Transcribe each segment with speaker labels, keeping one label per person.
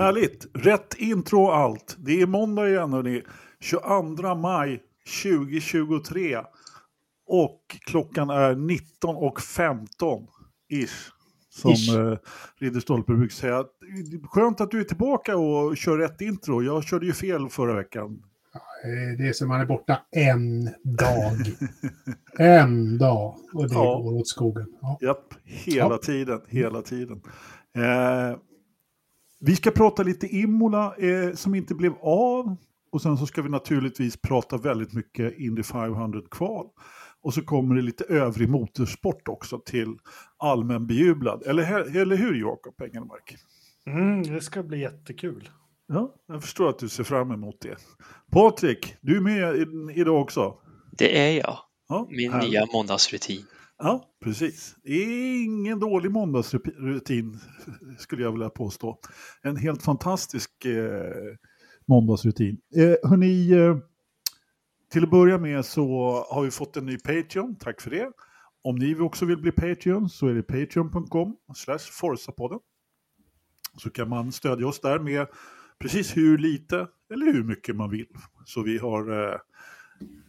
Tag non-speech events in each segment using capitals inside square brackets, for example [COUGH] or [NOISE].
Speaker 1: Härligt! Rätt intro och allt. Det är måndag igen hörni. 22 maj 2023. Och klockan är 19.15 ish. Som
Speaker 2: Ish.
Speaker 1: eh, Ridderstolpe brukar säga. Skönt att du är tillbaka och kör rätt intro. Jag körde ju fel förra veckan.
Speaker 2: Det är som man är borta en dag. en dag. Och det
Speaker 1: Ja.
Speaker 2: går åt skogen. Ja.
Speaker 1: Japp, hela
Speaker 2: Ja.
Speaker 1: tiden, hela tiden. Eh, vi ska prata lite Imola eh, som inte blev av. Och sen så ska vi naturligtvis prata väldigt mycket Indy 500-kval. Och så kommer det lite övrig motorsport också till allmän bejublad. Eller, eller hur Jakob Engelmark?
Speaker 3: Mm, det ska bli jättekul.
Speaker 1: Ja, jag förstår att du ser fram emot det. Patrik, du är med i, idag också.
Speaker 4: Det är jag.
Speaker 1: Ja,
Speaker 4: Min
Speaker 1: härligt.
Speaker 4: nya måndagsrutin.
Speaker 1: Ja, precis. Ingen dålig måndagsrutin skulle jag vilja påstå. En helt fantastisk eh, måndagsrutin. Eh, hörni, eh, till att börja med så har vi fått en ny Patreon, tack för det. Om ni också vill bli Patreon så är det patreon.com Forsapodden. Så kan man stödja oss där med precis hur lite eller hur mycket man vill. Så vi har, eh,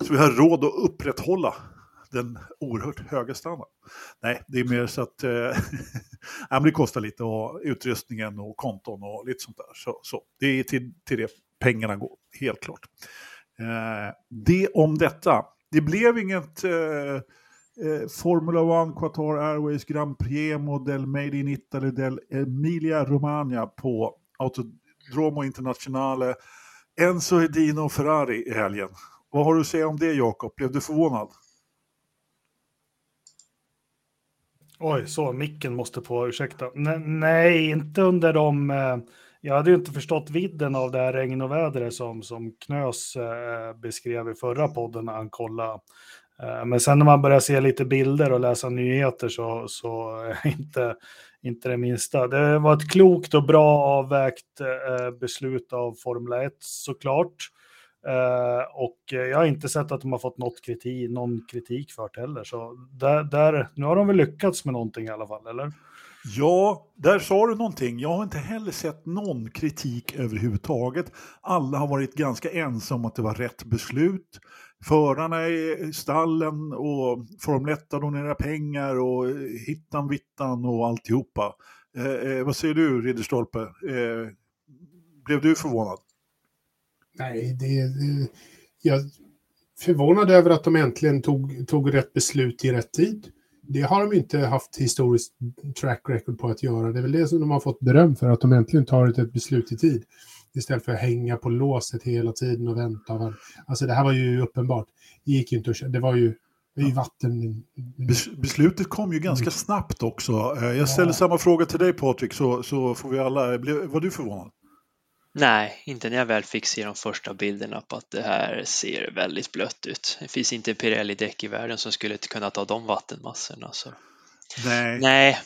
Speaker 1: så vi har råd att upprätthålla den oerhört höga standarden. Nej, det är mer så att eh, [LAUGHS] det kostar lite och utrustningen och konton och lite sånt där. Så, så. Det är till, till det pengarna går, helt klart. Eh, det om detta. Det blev inget eh, eh, Formula One, Qatar Airways Grand Prix del Made in Italy del Emilia Romagna på Autodromo Internationale, Enzo Edino Ferrari i helgen. Vad har du att säga om det Jakob? Blev du förvånad?
Speaker 3: Oj, så micken måste på, ursäkta. Ne- nej, inte under de... Eh, jag hade ju inte förstått vidden av det här regn och vädret som, som Knös eh, beskrev i förra podden när han kollade. Eh, men sen när man börjar se lite bilder och läsa nyheter så, så är eh, [LAUGHS] inte, inte det minsta. Det var ett klokt och bra avvägt eh, beslut av Formel 1 såklart. Eh, och jag har inte sett att de har fått något kritik, någon kritik för det heller. Så där, där, nu har de väl lyckats med någonting i alla fall, eller?
Speaker 1: Ja, där sa du någonting. Jag har inte heller sett någon kritik överhuvudtaget. Alla har varit ganska ensamma om att det var rätt beslut. Förarna i stallen och Formel 1 donerar pengar och hittan vittan och alltihopa. Eh, eh, vad säger du, Ridderstolpe? Eh, blev du förvånad?
Speaker 2: Nej, det, det, jag är förvånad över att de äntligen tog, tog rätt beslut i rätt tid. Det har de inte haft historiskt track record på att göra. Det är väl det som de har fått beröm för, att de äntligen tar ett, beslut i tid. Istället för att hänga på låset hela tiden och vänta. och. Alltså det här var ju uppenbart. Det gick ju inte att. Det var ju, det ju vatten.
Speaker 1: Bes- Beslutet kom ju ganska snabbt också. Eh, Jag ställer
Speaker 2: Ja.
Speaker 1: samma fråga till dig Patrik så, så får vi alla... Var du förvånad?
Speaker 4: Nej, inte när jag väl fick se de första bilderna på att det här ser väldigt blött ut. Det finns inte en Pirelli-däck i världen som skulle kunna ta de vattenmassorna. Så.
Speaker 1: Nej.
Speaker 4: Nej,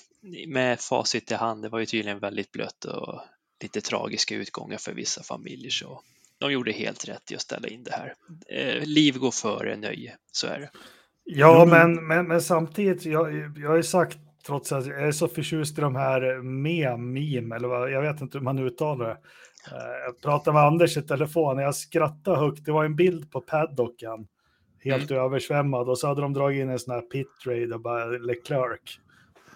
Speaker 4: med facit i hand, det var ju tydligen väldigt blött och lite tragiska utgångar för vissa familjer. Så de gjorde helt rätt i att ställa in det här. Eh, liv går före nöje, så är det.
Speaker 3: Ja,
Speaker 1: men,
Speaker 3: men, men samtidigt, jag, jag har ju sagt, trots att jag är så förtjust i de här mem, meme, eller vad, jag vet inte hur man uttalar det. Eh, Jag pratade med Anders i telefon och jag skrattade högt. Det var en bild på paddocken, helt översvämmad, och så hade de dragit in en sån här pit raid och bara Leclerc.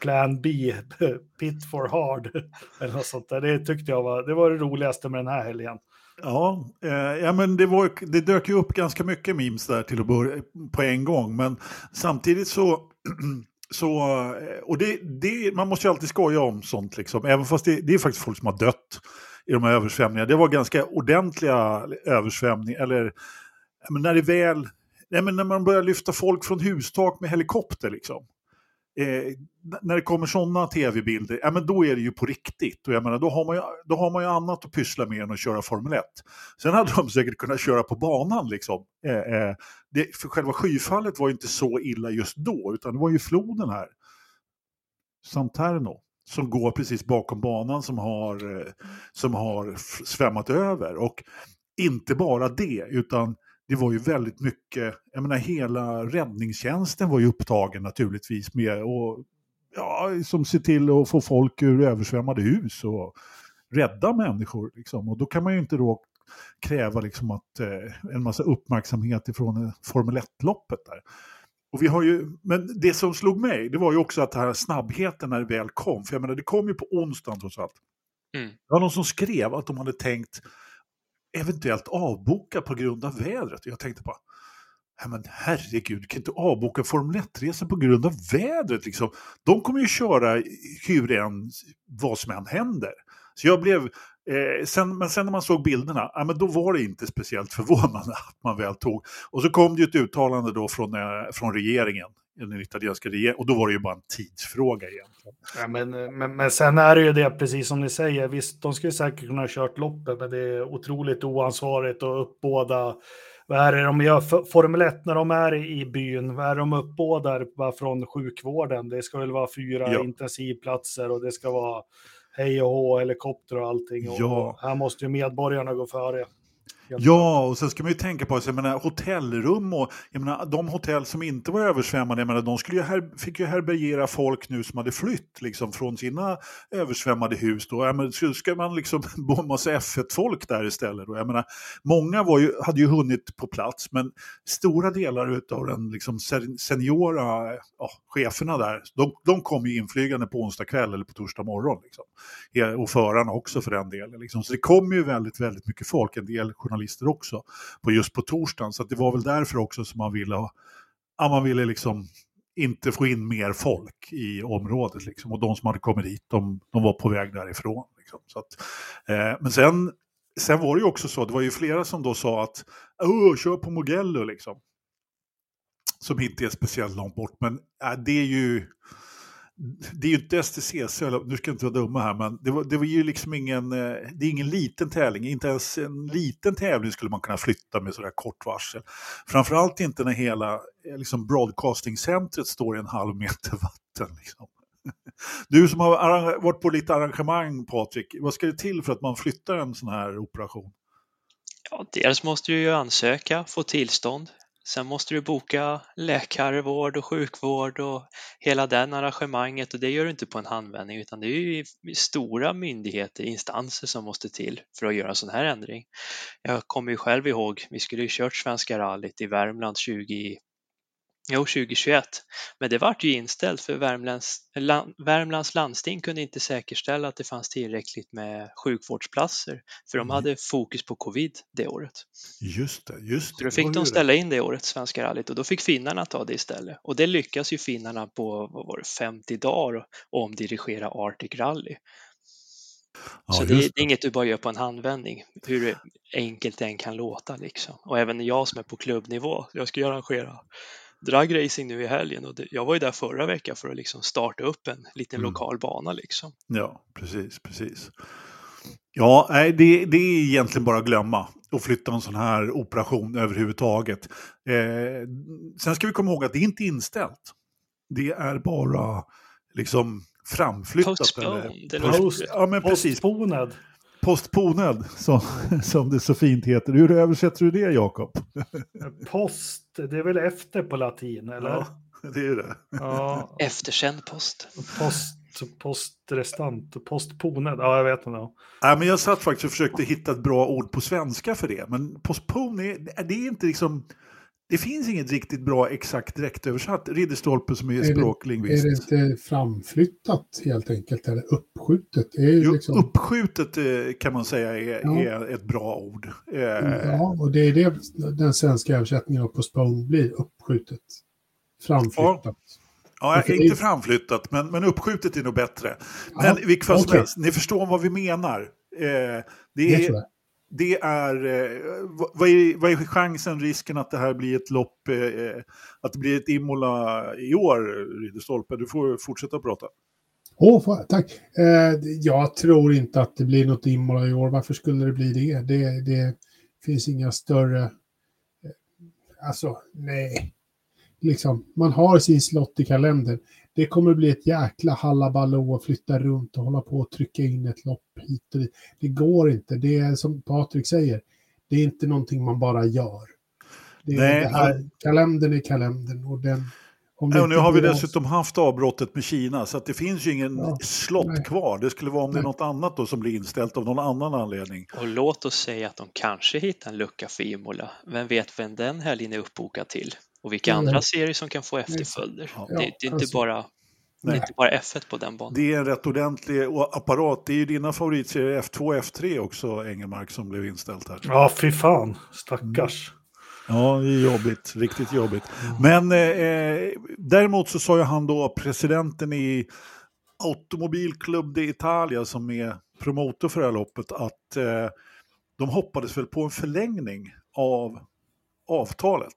Speaker 3: Plan B, [LAUGHS] pit for hard, [LAUGHS] eller något sånt där. Det tyckte jag var det, var det roligaste med den här helgen.
Speaker 1: Ja, eh, ja men det, var, det dök ju upp ganska mycket memes där till att börja på en gång. Men samtidigt så, [CLEARS THROAT] så eh, och det, det, man måste ju alltid skoja om sånt liksom. Även fast det, det är faktiskt folk som har dött i de här översvämningarna. Det var ganska ordentliga översvämningar. Eller men när det väl, nej, men när man börjar lyfta folk från hustak med helikopter liksom. Eh, när det kommer sådana tv-bilder, ja men då är det ju på riktigt. Och jag menar, då, har man ju, då har man ju annat att pyssla med än att köra Formel 1. Sen hade de säkert kunnat köra på banan liksom. Eh, eh, det, för själva skyfallet var ju inte så illa just då, utan det var ju floden här. Santerno. Som går precis bakom banan som har, eh, som har svämmat över. Och inte bara det, utan det var ju väldigt mycket, jag menar hela räddningstjänsten var ju upptagen naturligtvis med och ja, som ser till att få folk ur översvämmade hus och rädda människor. Liksom. Och då kan man ju inte då kräva liksom att, eh, en massa uppmärksamhet ifrån eh, Formel 1-loppet där. Och vi har ju, men det som slog mig, det var ju också att den här snabbheten när det väl kom. För jag menar, det kom ju på onsdagen trots allt.
Speaker 4: Mm.
Speaker 1: Det var någon som skrev att de hade tänkt eventuellt avboka på grund av vädret. Jag tänkte bara, men herregud, kan inte avboka Formel 1-resor på grund av vädret. Liksom. De kommer ju köra hur än, vad som än händer. Så jag blev, eh, sen, men sen när man såg bilderna, ja, men då var det inte speciellt förvånande [LAUGHS] att man väl tog. Och så kom det ju ett uttalande då från, eh, från regeringen, den italienska regeringen, och då var det ju bara en tidsfråga egentligen.
Speaker 3: Ja, men, men, men sen är det ju det, precis som ni säger, visst, de skulle säkert kunna ha kört loppet, men det är otroligt oansvarigt att uppbåda vad är det de gör Formel 1 när de är i byn? Vad är de uppbådar från sjukvården? Det ska väl vara fyra
Speaker 1: Ja.
Speaker 3: intensivplatser och det ska vara hej och hå, helikopter och allting. Och,
Speaker 1: Ja.
Speaker 3: här måste ju medborgarna gå före.
Speaker 1: Ja, och sen ska man ju tänka på, jag menar, hotellrum och jag menar, de hotell som inte var översvämmade, jag menar, de skulle ju här, fick ju härbärgera folk nu som hade flytt liksom, från sina översvämmade hus. Då. Jag menar, ska man liksom [LAUGHS] bo en massa F1-folk där istället? Då? Jag menar, många var ju, hade ju hunnit på plats, men stora delar av den liksom, sen- seniora ja, cheferna där, de, de kom ju inflygande på onsdag kväll eller på torsdag morgon. Liksom. Och förarna också för den delen. Liksom. Så det kom ju väldigt, väldigt mycket folk, en del journalister också, på just på torsdagen. Så att det var väl därför också som man ville, ha, ja, man ville liksom inte få in mer folk i området. Liksom. Och de som hade kommit dit, de, de var på väg därifrån. Liksom. Så att, eh, men sen, sen var det ju också så, det var ju flera som då sa att Åh, kör på Mugello liksom. Som inte är speciellt långt bort, men äh, det är ju det är ju inte STCC, nu ska jag inte vara dumma här, men det var, det var ju liksom ingen, eh, det är ingen liten tävling, inte ens en liten tävling skulle man kunna flytta med sådär kort varsel. Framförallt inte när hela eh, liksom, broadcastingcentret står i en halv meter vatten. Liksom. [LAUGHS] Du som har varit på lite arrangemang, Patrik, vad ska det till för att man flyttar en sån här operation?
Speaker 4: Ja, dels måste du ju ansöka, få tillstånd. Sen måste du boka läkarvård och sjukvård och hela den arrangemanget och det gör du inte på en handvändning utan det är ju stora myndigheter, instanser som måste till för att göra en sån här ändring. Jag kommer ju själv ihåg, vi skulle ju kört Svenska rallyt i Värmland 20, jo, 2021, men det vart ju inställt för Värmlands, lan, Värmlands landsting kunde inte säkerställa att det fanns tillräckligt med sjukvårdsplatser för de
Speaker 1: Mm.
Speaker 4: hade fokus på covid det året.
Speaker 1: Just det, just
Speaker 4: Så
Speaker 1: det.
Speaker 4: då fick de ställa in det året, Svenska rallyt, och då fick finnarna ta det istället. Och det lyckas ju finnarna på, vad var det, 50 dagar omdirigera Arctic Rally.
Speaker 1: Ja,
Speaker 4: så det, det är inget du bara gör på en handvändning, hur enkelt det än kan låta liksom. Och även jag som är på klubbnivå, jag ska ju arrangera dragracing nu i helgen och det, jag var ju där förra veckan för att liksom starta upp en liten
Speaker 1: Mm.
Speaker 4: lokal bana liksom.
Speaker 1: Ja, precis, precis. Ja, nej, det, det är egentligen bara att glömma och flytta en sån här operation överhuvudtaget. Eh, sen ska vi komma ihåg att det är inte inställt. Det är bara liksom framflyttat.
Speaker 4: Postponed,
Speaker 1: eller, post, ja, men precis.
Speaker 3: Postponed.
Speaker 1: Postponed, som, som det så fint heter. Hur översätter du det, Jakob?
Speaker 3: Post, det är väl efter på latin, eller?
Speaker 1: Ja, det är det.
Speaker 3: Ja,
Speaker 4: Eftersänd post.
Speaker 3: post, postrestant, postponed, ja jag vet inte.
Speaker 1: Nej, men jag satt faktiskt och försökte hitta ett bra ord på svenska för det. Men postpone, är, det är inte liksom... Det finns inget riktigt bra exakt direktöversatt. Ridderstolpe som är,
Speaker 2: det-
Speaker 1: språklingvist.
Speaker 2: Är det inte framflyttat helt enkelt, eller uppskjutet? Det är
Speaker 1: Jo,
Speaker 2: liksom,
Speaker 1: uppskjutet eh, kan man säga är,
Speaker 2: Ja.
Speaker 1: är ett bra ord. Eh,
Speaker 2: ja, och det är det den svenska översättningen av postpone blir, uppskjutet. Framflyttat.
Speaker 1: ja,
Speaker 2: det-
Speaker 1: inte framflyttat, men, men uppskjutet är nog bättre. Men
Speaker 2: Ja,
Speaker 1: i vilket fall som helst, ni förstår vad vi menar. Eh, det,
Speaker 2: Det
Speaker 1: är,
Speaker 2: jag
Speaker 1: det är, eh, vad, är, vad är chansen, risken att det här blir ett lopp, eh, eh, att det blir ett Imola i år, Ridderstolpe? Du får fortsätta prata.
Speaker 2: Åh, tack. Eh, jag tror inte att det blir något Imola i år. Varför skulle det bli det? Det, det finns inga större... Eh, alltså, nej. Liksom, man har sin slott i kalendern. Det kommer bli ett jäkla hallabaloo att flytta runt och hålla på och trycka in ett lopp hit och dit. Det går inte. Det är som Patrik säger, det är inte någonting man bara gör. Det,
Speaker 1: Nej,
Speaker 2: det här, kalendern är kalendern och den,
Speaker 1: och nu har vi dessutom haft avbrottet med Kina, så att det finns ju ingen
Speaker 2: Ja,
Speaker 1: slott
Speaker 2: nej.
Speaker 1: kvar. Det skulle vara om det är
Speaker 2: Nej.
Speaker 1: något annat då som blir inställt av någon annan anledning.
Speaker 4: Och låt oss säga att de kanske hittar en lucka för Imola. Vem vet vem den helgen är uppbokad till? Och vilka
Speaker 2: Mm.
Speaker 4: andra serier som kan få efterföljder.
Speaker 1: Ja.
Speaker 4: det, det är inte
Speaker 2: alltså.
Speaker 4: bara, det är inte bara F1 på den banan.
Speaker 1: Det är en rätt ordentlig och apparat. Det är ju dina favoritserier F2 och F3 också, Engelmark, som blev inställt här.
Speaker 3: Ja, fy fan. Stackars.
Speaker 1: Ja, det är jobbigt. Riktigt jobbigt. Men eh, däremot så sa ju han då, presidenten i Automobil Club d'Italia som är promotor för det här loppet, att eh, de hoppades väl på en förlängning av avtalet.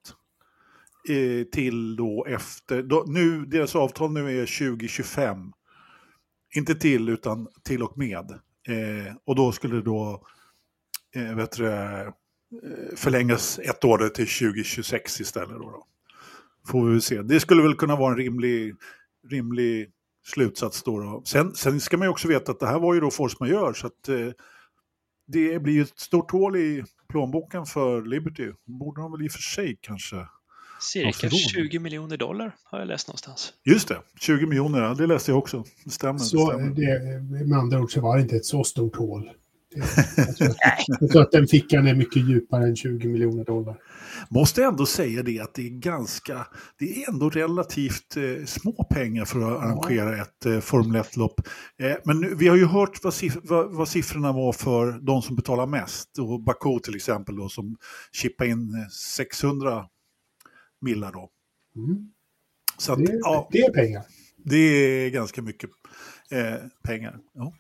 Speaker 1: Eh, till då efter, då, nu, deras avtal nu är 2025. Inte till, utan till och med. Eh, och då skulle det då eh, vet du, eh, förlängas ett år till 2026 istället. Då, då. Får vi se. Det skulle väl kunna vara en rimlig, rimlig slutsats då. då. Sen, sen ska man ju också veta att det här var ju då force majeure, så att eh, det blir ju ett stort hål i plånboken för Liberty. Borde de väl i och för sig kanske.
Speaker 4: Cirka
Speaker 1: förlåt.
Speaker 4: 20 miljoner dollar har jag läst någonstans.
Speaker 1: Just det, 20 miljoner, det läste jag också. Det stämmer.
Speaker 2: Så
Speaker 1: det stämmer.
Speaker 2: det, med andra ord så var det inte ett så stort hål. [LAUGHS] Jag, tror, jag tror att den fickan är mycket djupare än 20 miljoner dollar.
Speaker 1: Måste ändå säga det att det är ganska, det är ändå relativt eh, små pengar för att arrangera ett eh, Formel 1-lopp. Eh, men nu, vi har ju hört vad, siff vad, vad siffrorna var för de som betalar mest. Och Baku till exempel då som chippar in eh, 600 millar då.
Speaker 2: Mm.
Speaker 1: Så att,
Speaker 2: Det,
Speaker 1: ja,
Speaker 2: det är pengar.
Speaker 1: det är ganska mycket eh, pengar. Ja.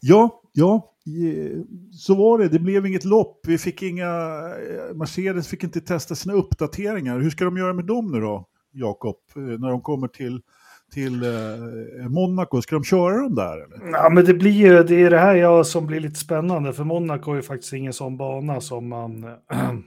Speaker 1: ja, ja, eh, så var det. Det blev inget lopp. Vi fick inga, eh, Mercedes fick inte testa sina uppdateringar. Hur ska de göra med dem nu då, Jakob, eh, när de kommer till, till eh, Monaco? Ska de köra dem där? Eller?
Speaker 3: Ja, men det blir ju, det är det här jag som blir lite spännande, för Monaco är ju faktiskt ingen sån bana som man... [CLEARS THROAT]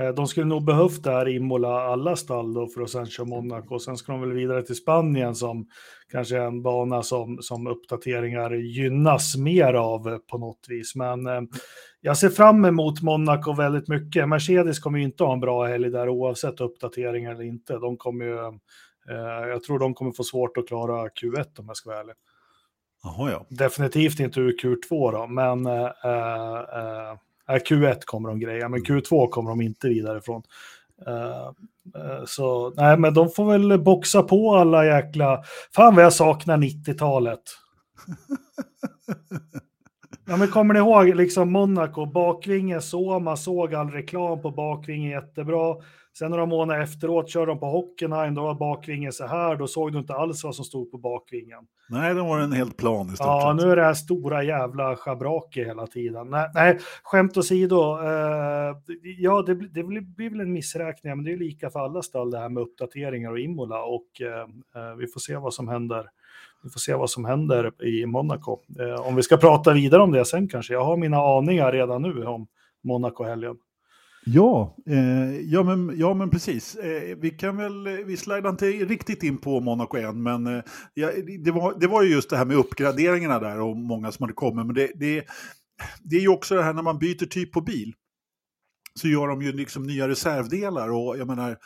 Speaker 3: Eh, De skulle nog behövt det här Imola, alla stall då, för att sen köra Monaco. Sen ska de väl vidare till Spanien som kanske är en bana som, som uppdateringar gynnas mer av eh, på något vis. Men eh, jag ser fram emot Monaco väldigt mycket. Mercedes kommer ju inte ha en bra helg där oavsett uppdateringar eller inte. De kommer ju, eh, jag tror de kommer få svårt att klara Q1 om jag ska vara ärlig.
Speaker 1: Jaha, ja.
Speaker 3: Definitivt inte ur Q2 då, men eh, eh, Q1 kommer de greja, men Q2 kommer de inte vidare från. Eh, eh, så nej, men de får väl boxa på alla jäkla... Fan vad jag saknar 90-talet. [LAUGHS] Ja, men kommer ni ihåg liksom Monaco, bakvingen så, man såg all reklam på bakvingen jättebra. Sen några månader efteråt körde de på Hockenheim, då var bakvingen så här, då såg du inte alls vad som stod på bakvingen.
Speaker 1: Nej, den var en helt plan i stort
Speaker 3: Ja, nu är det här stora jävla schabraket hela tiden. Nej, nej skämt åsido. Eh, ja, det, blir- det blir blir väl en missräkning, men det är lika för alla stall det här med uppdateringar och Imola och eh, eh, vi får se vad som händer. Vi får se vad som händer i Monaco. Eh, om vi ska prata vidare om det sen kanske. Jag har mina aningar redan nu om Monaco-helgen.
Speaker 1: Ja, eh, ja, men, ja, men precis. Eh, vi kan väl, eh, vi slidar inte riktigt in på Monaco än, men eh, ja, det, var, det var ju just det här med uppgraderingarna där och många som hade kommit. Men det, det, det är ju också det här när man byter typ på bil. Så gör de ju liksom nya reservdelar och jag menar,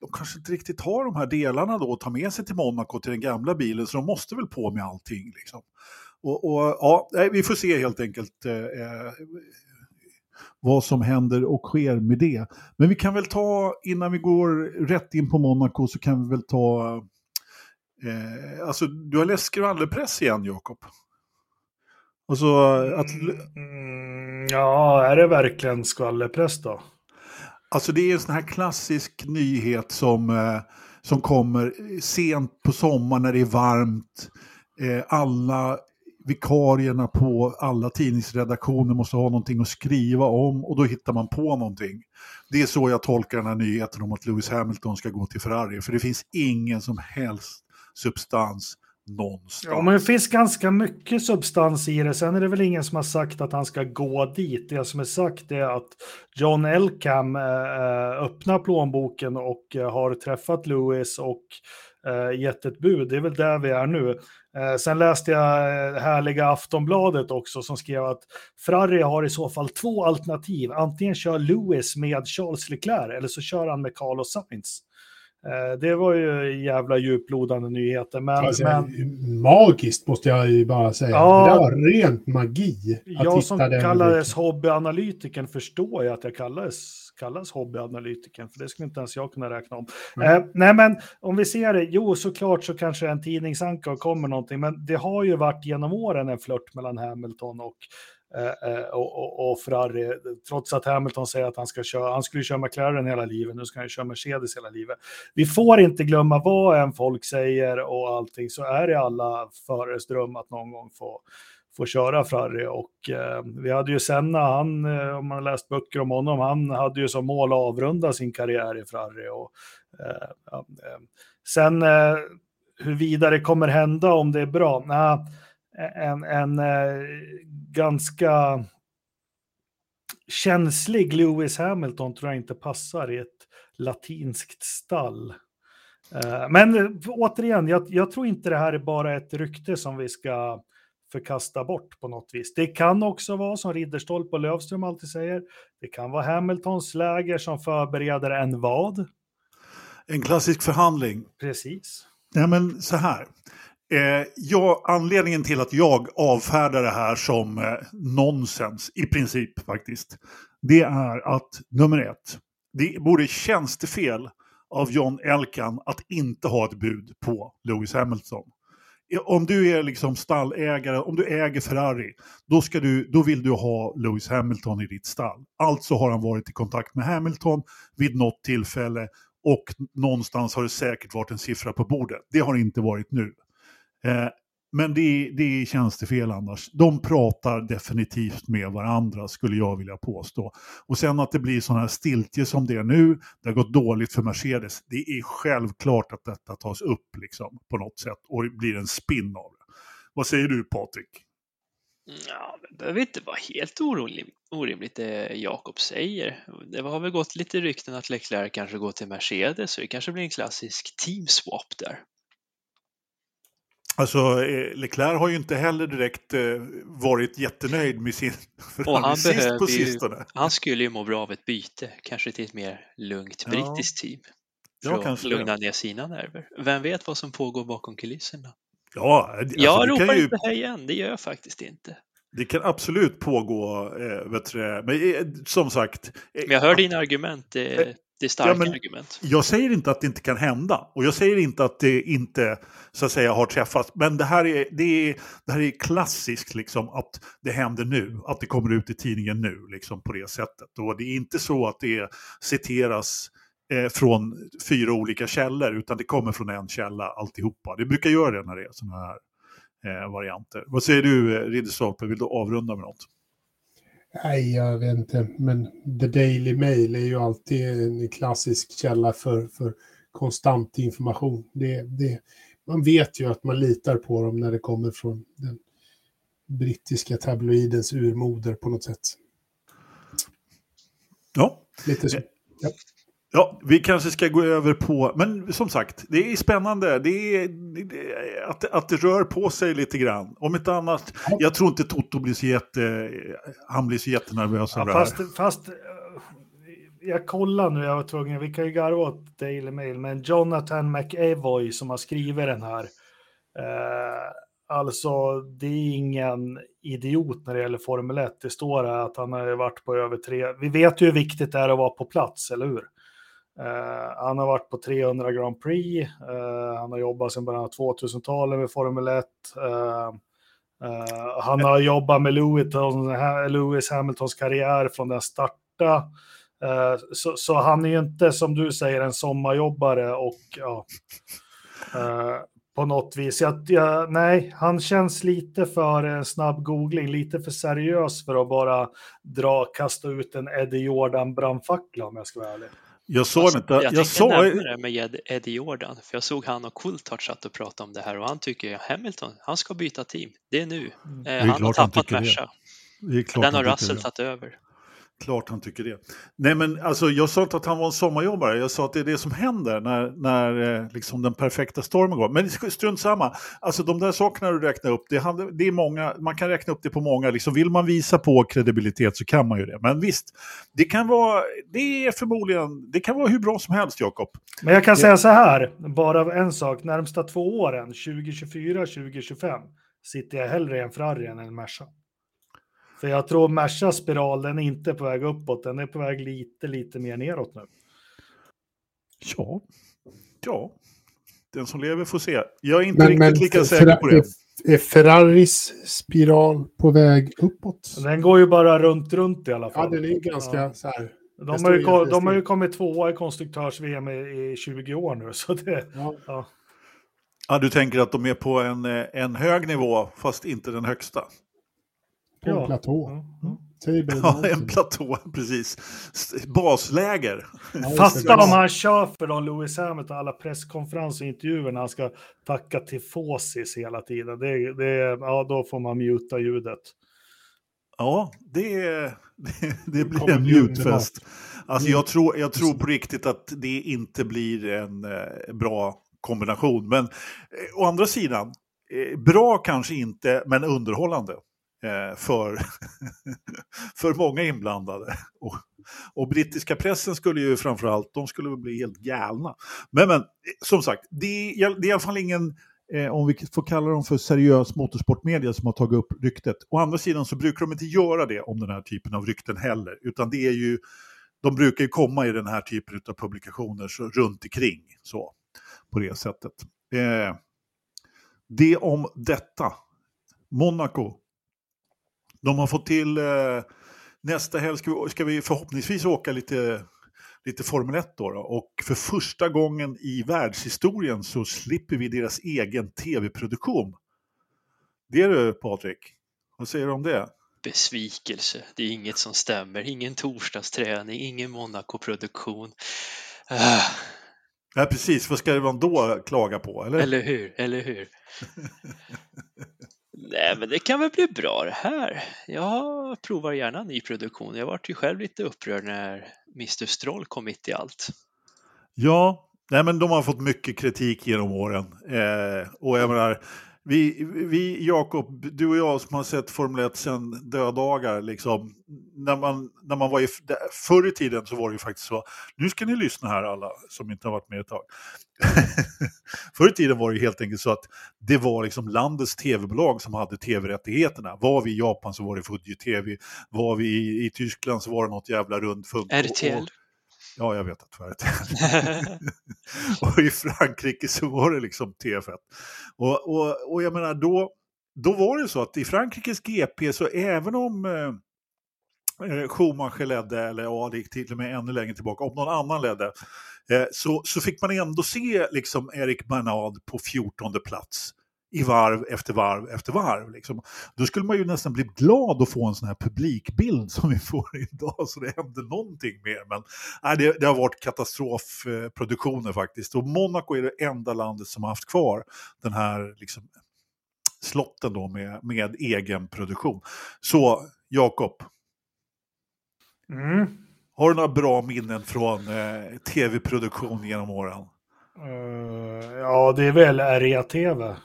Speaker 1: de kanske inte riktigt har de här delarna då att ta med sig till Monaco till den gamla bilen, så de måste väl på med allting. Liksom. Och, och ja, vi får se helt enkelt eh, eh vad som händer och sker med det. Men vi kan väl ta, innan vi går rätt in på Monaco, så kan vi väl ta... Eh, alltså, du har läst skvallerpress igen, Jakob. Alltså, att,
Speaker 3: Mm, ja, är det verkligen skvallerpress då?
Speaker 1: alltså det är en sån här klassisk nyhet som, eh, som kommer sent på sommaren när det är varmt. Eh, alla vikarierna på alla tidningsredaktioner måste ha någonting att skriva om och då hittar man på någonting. Det är så jag tolkar den här nyheten om att Lewis Hamilton ska gå till Ferrari, för det finns ingen som helst substans någonstans.
Speaker 3: Ja, men det finns ganska mycket substans i det. Sen är det väl ingen som har sagt att han ska gå dit. Det som är sagt är att John Elkham eh, eh, öppnar plånboken och eh, har träffat Lewis och eh, gett ett bud. Det är väl där vi är nu. Eh, sen läste jag eh, härliga Aftonbladet också som skrev att Ferrari har i så fall två alternativ. Antingen kör Lewis med Charles Leclerc eller så kör han med Carlos Sainz. Eh, det var ju jävla djuplodande nyheter. Men,
Speaker 2: Alltså,
Speaker 3: men
Speaker 2: Magiskt måste jag ju bara säga.
Speaker 3: Ja.
Speaker 2: det där var rent magi. att
Speaker 3: jag som kallades
Speaker 2: rubriken.
Speaker 3: hobbyanalytikern förstår ju att jag kallades, kallas hobbyanalytikern, för det skulle inte ens jag kunna räkna om.
Speaker 2: Mm.
Speaker 3: Eh, nej, men om vi ser det, jo, såklart så kanske en tidningsanka kommer någonting, men det har ju varit genom åren en flört mellan Hamilton och Eh, eh, och, och, och Ferrari, trots att Hamilton säger att han ska köra, han skulle köra McLaren hela livet, nu ska han ju köra Mercedes hela livet. Vi får inte glömma vad än folk säger och allting, så är det alla förares dröm att någon gång få, få köra Ferrari. Och eh, vi hade ju Senna, han, eh, om man läst böcker om honom, han hade ju som mål att avrunda sin karriär i Ferrari. Och, eh, eh, sen eh, hur vidare kommer hända om det är bra? Nah, en en eh, ganska känslig Lewis Hamilton tror jag inte passar i ett latinskt stall. Eh, Men eh, återigen, jag, jag tror inte det här är bara ett rykte som vi ska förkasta bort på något vis. Det kan också vara som Ridderstolpe och Lövström alltid säger. Det kan vara Hamiltons läger som förbereder en vad?
Speaker 1: En klassisk förhandling.
Speaker 3: Precis.
Speaker 1: Nej, men så här. Eh, ja, anledningen till att jag avfärdar det här som eh, nonsens, i princip faktiskt, det är att nummer ett, det vore tjänstefel av John Elkan att inte ha ett bud på Lewis Hamilton. Om du är liksom stallägare, om du äger Ferrari, då, ska du, då vill du ha Lewis Hamilton i ditt stall. Alltså har han varit i kontakt med Hamilton vid något tillfälle och någonstans har det säkert varit en siffra på bordet. Det har det inte varit nu. Eh, men det, det är tjänstefel annars. De pratar definitivt med varandra skulle jag vilja påstå. Och sen att det blir sådana här stiltje som det är nu, det har gått dåligt för Mercedes. Det är självklart att detta tas upp liksom, på något sätt och det blir en spin av det. Vad säger du Patrik?
Speaker 4: Ja, det behöver inte vara helt orimligt, orimligt det Jakob säger. Det har väl gått lite rykten att Leclerc kanske går till Mercedes, så det kanske blir en klassisk team swap där.
Speaker 1: Alltså, eh, Leclerc har ju inte heller direkt eh, varit jättenöjd med sin [LAUGHS]
Speaker 4: Och han
Speaker 1: på
Speaker 4: behöver ju-
Speaker 1: sistone.
Speaker 4: Han skulle ju må bra av ett byte, kanske till ett mer lugnt
Speaker 1: Ja.
Speaker 4: brittiskt team.
Speaker 1: Ja,
Speaker 4: För att
Speaker 1: kanske det.
Speaker 4: lugna ner sina nerver. Vem vet vad som pågår bakom kulisserna?
Speaker 1: Ja, alltså,
Speaker 4: jag ropar
Speaker 1: ju,
Speaker 4: inte här igen, det gör jag faktiskt inte.
Speaker 1: det kan absolut pågå, eh, vet du, men eh, som sagt. eh,
Speaker 4: Men jag hör dina argument, det, är starka
Speaker 1: Ja, men-
Speaker 4: argument.
Speaker 1: Jag säger inte att det inte kan hända och jag säger inte att det inte så att säga har träffats. Men det här är, det är, det här är klassiskt liksom att det händer nu, att det kommer ut i tidningen nu liksom på det sättet. Och det är inte så att det citeras eh, från fyra olika källor utan det kommer från en källa alltihopa. Det brukar göra det när det är sådana här eh, varianter. Vad säger du eh, Ridderstolpe, vill du avrunda med något?
Speaker 2: Nej, jag vet inte. Men The Daily Mail är ju alltid en klassisk källa för, för konstant information. Det, det, man vet ju att man litar på dem när det kommer från den brittiska tabloidens urmoder på något sätt.
Speaker 1: Ja.
Speaker 2: Lite så.
Speaker 1: Ja, vi kanske ska gå över på, men som sagt, det är spännande det är, det är, att, att det rör på sig lite grann. Om inte annat, jag tror inte Toto blir så jätte, han blir så jättenervös
Speaker 3: Ja,
Speaker 1: över det här.
Speaker 3: fast, fast eh, jag kollar nu, jag var tvungen, vi kan ju garva åt Daily Mail, men Jonathan McAvoy som har skrivit den här, eh, alltså det är ingen idiot när det gäller Formel 1. Det står här att han har varit på över tre, vi vet ju hur viktigt det är att vara på plats, eller hur? Eh, han har varit på 300 Grand Prix, uh, han har jobbat sedan början av 2000-talet med Formel 1. Uh, eh, han har jobbat med Lewis, Hamiltons karriär från den starta. Eh, så, så han är ju inte, som du säger, en sommarjobbare och ja, på något vis. Jag, jag, nej, han känns lite för en snabb googling, lite för seriös för att bara dra, kasta ut en Eddie Jordan brandfackla om jag ska vara ärlig.
Speaker 1: Jag såg
Speaker 4: Alltså,
Speaker 1: inte,
Speaker 4: jag
Speaker 1: jag,
Speaker 4: tänkte
Speaker 1: såg,
Speaker 4: nämna det med Ed- Eddie Jordan, för jag såg han och Coulthard satt och pratade om det här och han tycker Hamilton, han ska byta team. Det är nu. Eh,
Speaker 1: är
Speaker 4: han har tappat
Speaker 1: det.
Speaker 4: Merca.
Speaker 1: det
Speaker 4: Den har Russell
Speaker 1: det.
Speaker 4: tagit över.
Speaker 1: Klart han tycker det. Nej men alltså jag sa inte att han var en sommarjobbare, jag sa att det är det som händer när, när eh, liksom den perfekta stormen går. Men strunt samma, alltså de där sakerna du räknar upp, det, det är många, man kan räkna upp det på många, liksom, vill man visa på kredibilitet så kan man ju det. Men visst, det kan vara, det är förmodligen, det kan vara hur bra som helst Jakob.
Speaker 3: Men jag kan säga så här, bara en sak, närmsta två åren, 2024, 2025, sitter jag hellre i en Ferrari än en Merca. För jag tror Mercas spiral, den är inte på väg uppåt, den är på väg lite, lite mer neråt nu.
Speaker 1: Ja, ja. Den som lever får se. Jag är inte
Speaker 2: Men,
Speaker 1: riktigt
Speaker 2: men
Speaker 1: lika säker på det.
Speaker 2: är, Ferraris spiral på väg uppåt?
Speaker 3: Den går ju bara runt, runt i alla
Speaker 2: Ja,
Speaker 3: fall.
Speaker 2: den är ju ganska
Speaker 3: Ja.
Speaker 2: så här.
Speaker 3: De har, ju, de har ju kommit tvåa i konstruktörs-VM i, i 20 år nu. [LAUGHS] Så det,
Speaker 2: Ja,
Speaker 3: ja.
Speaker 1: Ja, du tänker att de är på en, eh, en hög nivå, fast inte den högsta.
Speaker 2: På en
Speaker 3: Ja.
Speaker 2: platå.
Speaker 3: Ja, ja.
Speaker 2: Table
Speaker 1: Ja,
Speaker 2: mountain.
Speaker 1: en platå, [LAUGHS] precis. Basläger.
Speaker 2: Ja, just det.
Speaker 3: Fatta om han kör för dem, Lewis Hamilton, alla presskonferenser och intervjuer när han ska tacka till Fåsis hela tiden. Det, det, ja, då får man muta ljudet.
Speaker 1: Ja, det, [LAUGHS] det, det blir en
Speaker 2: bli
Speaker 1: mjutfest. Alltså jag tror, jag tror på riktigt att det inte blir en eh, bra kombination. Men eh, å andra sidan, eh, bra kanske inte, men underhållande. Eh, för, [LAUGHS] för många inblandade. Och, och brittiska pressen skulle ju framförallt, de skulle bli helt galna. Men, men som sagt, det är, det är i alla fall ingen, eh, om vi får kalla dem för seriös motorsportmedia som har tagit upp ryktet. Å andra sidan så brukar de inte göra det om den här typen av rykten heller, utan det är ju, de brukar ju komma i den här typen av publikationer så, runt omkring så, på det sättet. Eh, det om detta. Monaco. De har fått till eh, nästa helg ska vi, ska vi förhoppningsvis åka lite, lite Formel 1 då, då. Och för första gången i världshistorien så slipper vi deras egen tv-produktion. Det är du Patrik. Vad säger du om det?
Speaker 4: Besvikelse. Det är inget som stämmer. Ingen torsdagsträning, ingen Monaco-produktion. Ah,
Speaker 1: Ja, precis. Vad ska man då klaga på? Eller?
Speaker 4: eller hur? Eller hur? [LAUGHS] Nej, men det kan väl bli bra det här. Jag provar gärna ny produktion. Jag vart ju själv lite upprörd när Mr Stroll kom mitt i allt.
Speaker 1: Ja, nej, men de har fått mycket kritik genom åren. Eh, och jag menar, vi, vi Jakob, du och jag som har sett Formel 1 sedan dödagar, liksom, när man, när man var i, förr i tiden så var det ju faktiskt så, nu ska ni lyssna här alla som inte har varit med ett tag. [LAUGHS] förr i tiden var det ju helt enkelt så att det var liksom landets tv-bolag som hade tv-rättigheterna. Var vi i Japan så var det Fuji TV, var vi i, i Tyskland så var det något jävla rundfunk.
Speaker 4: RTL.
Speaker 1: Ja, jag vet att det [LAUGHS] [LAUGHS] och i Frankrike så var det liksom TF1. Och, och, och jag menar, då, då var det så att i Frankrikes GP, så även om eh, eh, Schumacher ledde, eller ja, det gick till och med ännu längre tillbaka, om någon annan ledde, eh, så, så fick man ändå se liksom Eric Bernard på 14 plats i varv efter varv efter varv. Liksom. Då skulle man ju nästan bli glad att få en sån här publikbild som vi får [LAUGHS] idag, så det hände någonting mer. Men nej, det, det har varit katastrofproduktioner faktiskt. Och Monaco är det enda landet som har haft kvar den här liksom, slotten då med, med egen produktion. Så Jakob,
Speaker 3: Mm.
Speaker 1: har du några bra minnen från eh, tv-produktion genom åren?
Speaker 3: Eh, ja, det är väl REA-TV.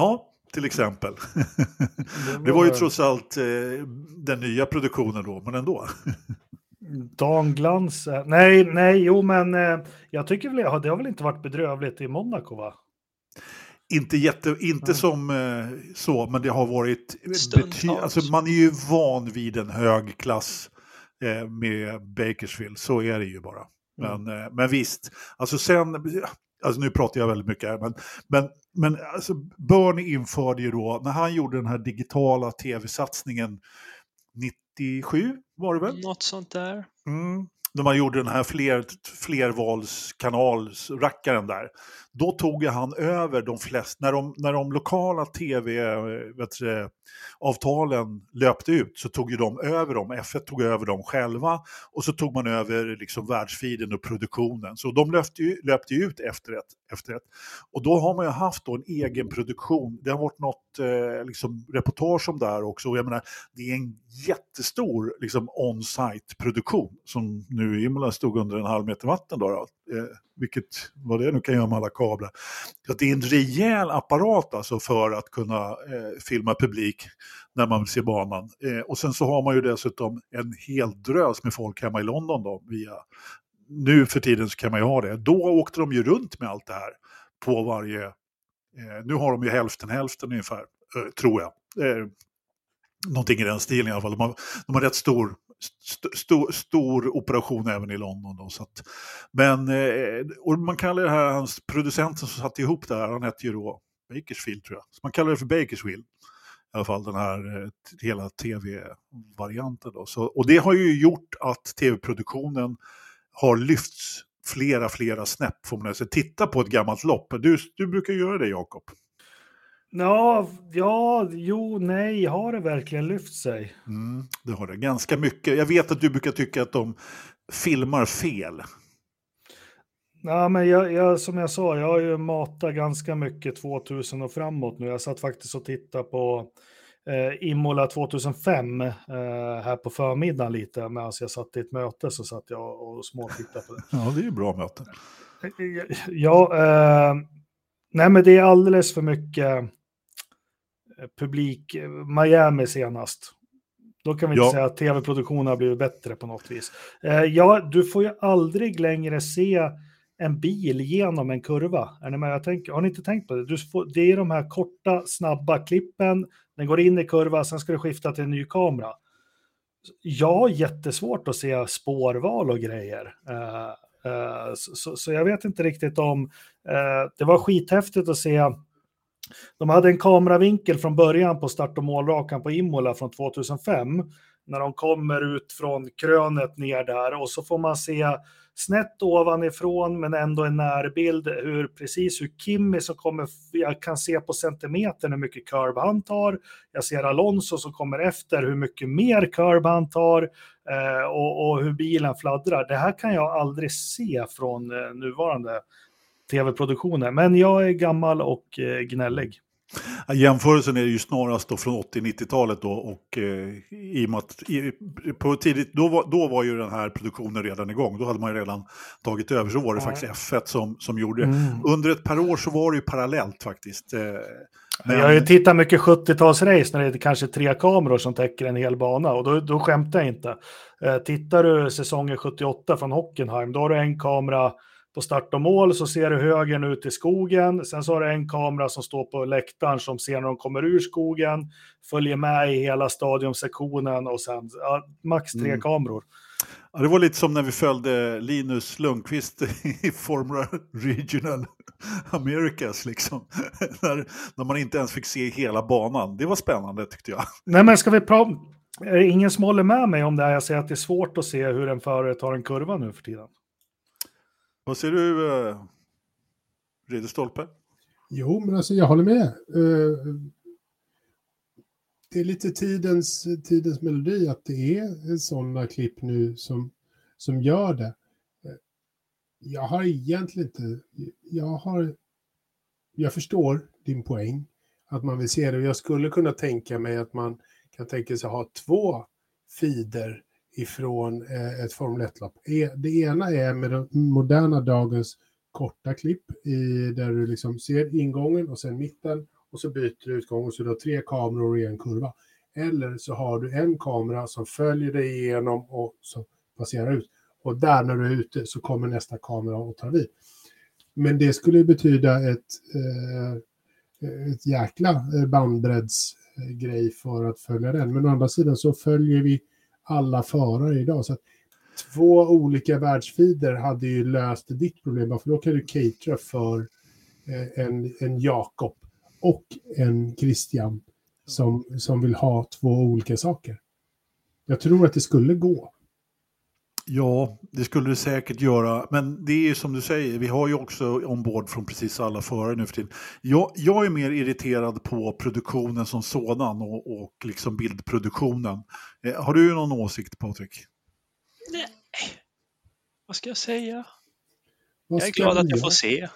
Speaker 1: Ja, till exempel. Det var ju trots allt eh, den nya produktionen då, men ändå.
Speaker 3: Dan Glans. eh, Nej, nej, jo, men eh, jag tycker väl det har väl inte varit bedrövligt i Monaco, va?
Speaker 1: Inte, jätte, inte
Speaker 3: Mm.
Speaker 1: som eh, så, men det har varit... Bety- alltså man är ju van vid en hög klass eh, med Bakersfield, så är det ju bara. Men, eh, men visst, alltså sen, alltså nu pratar jag väldigt mycket här, men, men, men alltså Bernie införde ju då, när han gjorde den här digitala tv-satsningen 97 var det väl?
Speaker 4: Något sånt där.
Speaker 1: Mm. När man gjorde den här fler, flervalskanalsrackaren där då tog han över de flesta, när de, när de lokala tv-avtalen eh, löpte ut så tog ju de över dem, F1 tog över dem själva och så tog man över liksom världsfiden och produktionen. Så de löpte ju, löpte ju ut efter ett, efter ett. Och då har man ju haft då en egen produktion, det har varit något eh, liksom, reportage om det här också, och jag menar det är en jättestor liksom, on-site produktion som nu i Imola stod under en halv meter vatten. Då, då. Eh, vilket, vad det nu kan göra med alla kablar. Så det är en rejäl apparat alltså för att kunna eh, filma publik när man ser banan. Eh, och sen så har man ju dessutom en hel drös med folk hemma i London då, via nu för tiden så kan man ju ha det. Då åkte de ju runt med allt det här på varje... Eh, nu har de ju hälften hälften ungefär, eh, tror jag. Eh, någonting i den stilen i alla fall. De har, de har rätt stor st stor, stor operation även i London. Då, så att, men, eh, och man kallar det här, hans producenten som satte ihop det här, han hette ju då Bakersfield tror jag. Så man kallar det för Bakersfield. I alla fall den här eh, hela tv-varianten. Och det har ju gjort att tv-produktionen har lyfts flera, flera snäpp får man säga. Titta på ett gammalt lopp. Du, du brukar göra det Jakob.
Speaker 3: Ja, ja, jo, nej, har det verkligen lyft sig?
Speaker 1: Mm, det har det, ganska mycket. Jag vet att du brukar tycka att de filmar fel.
Speaker 3: Ja, men jag, jag, som jag sa, jag har ju matat ganska mycket 2000 och framåt nu. Jag satt faktiskt och tittade på eh, Imola 2005 eh, här på förmiddagen lite. Medan jag satt i ett möte så satt jag och småtittade på det. [LAUGHS]
Speaker 1: Ja, det är ju bra möten.
Speaker 3: Ja, eh, nej men det är alldeles för mycket publik, Miami senast. Då kan vi inte ja. säga att tv-produktionen har blivit bättre på något vis. Eh, ja, du får ju aldrig längre se en bil genom en kurva. Är ni med? Jag tänker, har ni inte tänkt på det? Får, det är de här korta, snabba klippen. Den går in i kurva, sen ska du skifta till en ny kamera. Jag har jättesvårt att se spårval och grejer. Uh, uh, så, så, så, jag vet inte riktigt om... Uh, det var skithäftigt att se de hade en kameravinkel från början på start och målrakan på Imola från 2005 när de kommer ut från krönet ner där och så får man se snett ovanifrån men ändå en närbild hur precis hur Kimmy som kommer, jag kan se på centimetern hur mycket curb han tar. Jag ser Alonso som kommer efter hur mycket mer curb han tar eh, och, och, hur bilen fladdrar. Det här kan jag aldrig se från eh, nuvarande tv-produktioner. Men jag är gammal och eh, gnällig.
Speaker 1: Jämförelsen är ju snarast då från 80-90-talet då och eh, i och med att i, på tidigt, då var, då var ju den här produktionen redan igång. Då hade man ju redan tagit över, så var det ja. faktiskt F1 som, som gjorde det. Mm. Under ett par år så var det ju parallellt faktiskt. Eh,
Speaker 3: men... Jag har ju tittat mycket 70-talsrace när det är kanske tre kameror som täcker en hel bana och då, då skämtar jag inte. Eh, tittar du säsongen 78 från Hockenheim, då har du en kamera på start och mål så ser du högern ut i skogen. Sen så har du en kamera som står på läktaren som ser när de kommer ur skogen, följer med i hela stadionsektionen och sen ja, max tre mm. kameror.
Speaker 1: Ja, det var lite som när vi följde Linus Lundqvist [LAUGHS] i Formula Regional Americas, liksom. [LAUGHS] när, när man inte ens fick se hela banan. Det var spännande tyckte jag.
Speaker 3: Nej, men ska vi prata... Ingen som håller med mig om det här. Jag säger att det är svårt att se hur en förare tar en kurva nu för tiden.
Speaker 1: Vad säger du, eh, Ridderstolpe?
Speaker 2: Jo, men alltså jag håller med. Eh, det är lite tidens, tidens melodi att det är sådana klipp nu som, som gör det. Eh, jag har egentligen inte... Jag har... Jag förstår din poäng, att man vill se det. Jag skulle kunna tänka mig att man kan tänka sig ha två feeder ifrån eh, ett Formel 1-lopp. E, det ena är med den moderna dagens korta klipp i, där du liksom ser ingången och sen mitten och så byter du utgång och så du har tre kameror i en kurva. Eller så har du en kamera som följer dig igenom och så passerar ut. Och där när du är ute så kommer nästa kamera och tar vid. Men det skulle betyda ett, eh, ett jäkla bandbreddsgrej för att följa den. Men å andra sidan så följer vi alla förare idag. Så att två olika världsfider hade ju löst ditt problem, för då kan du catera för eh, en, en Jakob och en Christian som, som vill ha två olika saker. Jag tror att det skulle gå.
Speaker 1: Ja, det skulle det säkert göra. Men det är ju som du säger, vi har ju också ombord från precis alla förare nu för tiden. Jag, jag är mer irriterad på produktionen som sådan och, och liksom bildproduktionen. Eh, har du någon åsikt Patrik?
Speaker 4: Nej, vad ska jag säga?
Speaker 2: Vad
Speaker 4: Jag är glad att jag får se.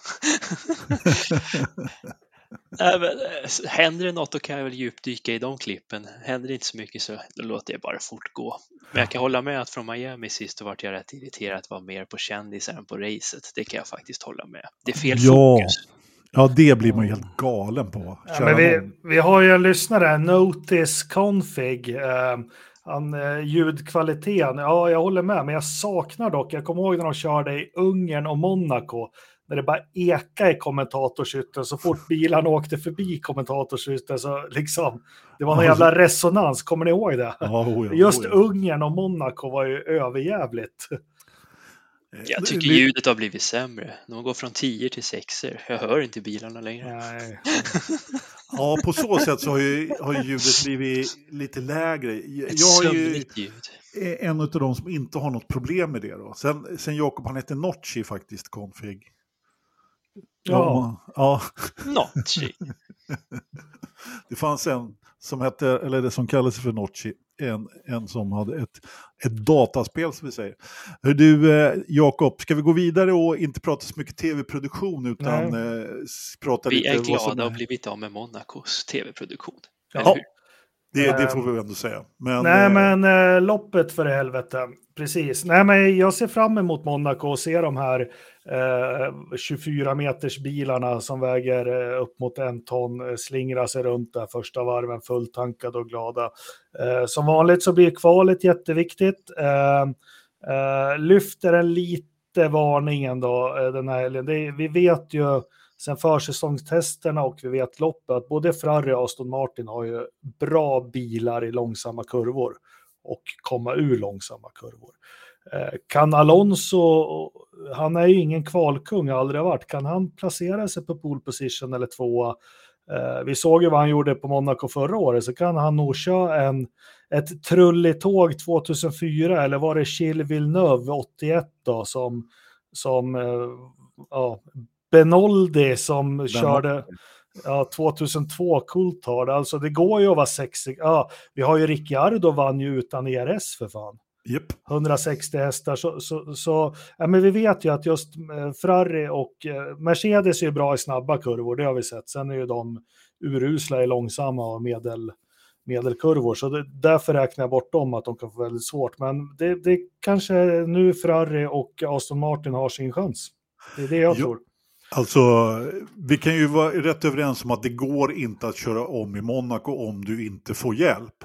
Speaker 4: [LAUGHS] [LAUGHS] Nej, men, eh, händer det något då kan jag väl djupdyka i de klippen. Händer det inte så mycket så då låter jag bara fortgå. Men jag kan hålla med att från Miami sist då vart jag rätt irriterad att vara mer på kändisar än på racet. Det kan jag faktiskt hålla med. Det är fel
Speaker 1: Ja.
Speaker 4: fokus.
Speaker 1: Ja, det blir man ju helt galen på.
Speaker 3: Ja, men vi, vi har ju en lyssnare, Notice Config. Eh, han, eh, ljudkvaliteten, ja jag håller med, men jag saknar dock, jag kommer ihåg när de körde i Ungern och Monaco, när det bara eka i kommentatorshytten så fort bilarna åkte förbi kommentatorshytten så liksom, det var någon jävla resonans, kommer ni ihåg det?
Speaker 1: Ja, oh ja,
Speaker 3: Just
Speaker 1: oh ja.
Speaker 3: Ungern och Monaco var ju överjävligt.
Speaker 4: Jag tycker
Speaker 1: Det-
Speaker 4: ljudet har blivit sämre. De går från 10 till 6 Jag hör inte bilarna längre.
Speaker 3: Nej. [LAUGHS]
Speaker 1: Ja, på så sätt så har ju, har ju ljudet blivit lite lägre. Jag
Speaker 4: Ett
Speaker 1: jag är ju
Speaker 4: ljud.
Speaker 1: en av de som inte har något problem med det. Då. Sen, sen Jakob, han heter Notchi faktiskt, config.
Speaker 3: Ja.
Speaker 1: ja.
Speaker 4: Notchi. [LAUGHS]
Speaker 1: Det fanns en som hette, eller det som kallades för Notchi, en, en som hade ett, ett dataspel som vi säger. Hör du, eh, Jakob, ska vi gå vidare och inte prata så mycket tv-produktion utan eh, prata
Speaker 4: Vi
Speaker 1: lite
Speaker 4: är
Speaker 1: vad som
Speaker 4: glada att ha
Speaker 1: är...
Speaker 4: blivit av med Monacos tv-produktion.
Speaker 3: Ja.
Speaker 1: Det, det
Speaker 3: Ehm,
Speaker 1: får vi ändå säga. Men,
Speaker 3: Nej,
Speaker 1: eh,
Speaker 3: men eh, loppet för helvete. Precis. Nej, men jag ser fram emot Monaco och se de här eh, 24 meters bilarna som väger eh, upp mot en ton eh, slingra sig runt där första varven fulltankade och glada. Eh, som vanligt så blir kvalet jätteviktigt. Eh, eh, lyfter en lite varningen då eh, den här helgen. Vi vet ju sen försäsongstesterna och vi vet loppet att både Ferrari och Aston Martin har ju bra bilar i långsamma kurvor och komma ur långsamma kurvor. Eh, kan Alonso, han är ju ingen kvalkung, har aldrig varit, kan han placera sig på pole position eller tvåa? Eh, vi såg ju vad han gjorde på Monaco förra året, så kan han nog köra en, ett trulletåg 2004, eller var det Gilles Villeneuve 81 då, som, som eh, ja, Benoldi som körde ja, 2002 Coulthard. Alltså det går ju att vara sexig. Ja, vi har ju Ricciardo vann ju utan ERS för fan.
Speaker 1: Japp.
Speaker 3: 160 hästar. Så, så, så ja, men vi vet ju att just eh, Ferrari och eh, Mercedes är bra i snabba kurvor, det har vi sett. Sen är ju de urusla i långsamma och medel, medelkurvor. Så det, därför räknar jag bort dem att de kan få väldigt svårt. Men det, det kanske nu Ferrari och Aston Martin har sin chans. Det är det jag
Speaker 1: Jo.
Speaker 3: tror.
Speaker 1: Alltså, vi kan ju vara rätt överens om att det går inte att köra om i Monaco om du inte får hjälp.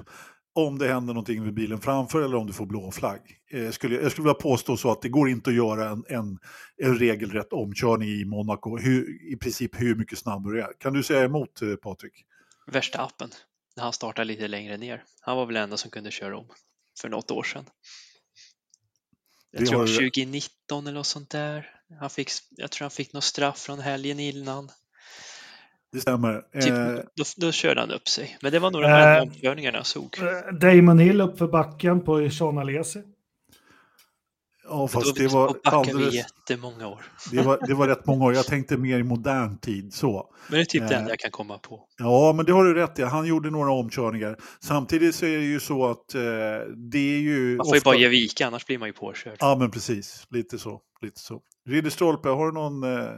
Speaker 1: Om det händer någonting med bilen framför eller om du får blå flagg. Eh, skulle, jag skulle vilja påstå så att det går inte att göra en, en, en regelrätt omkörning i Monaco, hur, i princip hur mycket snabbare det är. Kan du säga emot eh, Patrik?
Speaker 4: Verstappen, när han startade lite längre ner. Han var väl den enda som kunde köra om för något år sedan. Jag tror
Speaker 1: har du-
Speaker 4: 2019 eller något sånt där. Han fick, jag tror han fick något straff från helgen innan.
Speaker 1: Det stämmer.
Speaker 4: Typ,
Speaker 1: Eh,
Speaker 4: då, då körde han upp sig. Men det var nog de
Speaker 3: Eh,
Speaker 4: här omkörningarna jag såg.
Speaker 3: Eh, Damon Hill upp för backen på Sean Alesi.
Speaker 1: ja, fast det var
Speaker 4: backar vi
Speaker 1: alldeles...
Speaker 4: jättemånga år. [LAUGHS]
Speaker 1: Det var, det var rätt många år. Jag tänkte mer i modern tid så.
Speaker 4: Men det är typ det
Speaker 1: Eh,
Speaker 4: enda jag kan komma på.
Speaker 1: Ja, men det har du rätt i. Han gjorde några omkörningar. Samtidigt så är det ju så att eh, det är ju...
Speaker 4: Man får ju
Speaker 1: ofta-
Speaker 4: bara ge vika, annars blir man ju påkörd.
Speaker 1: Ja, men precis. Lite så. Lite så. Ridderstolpe, har du någon eh,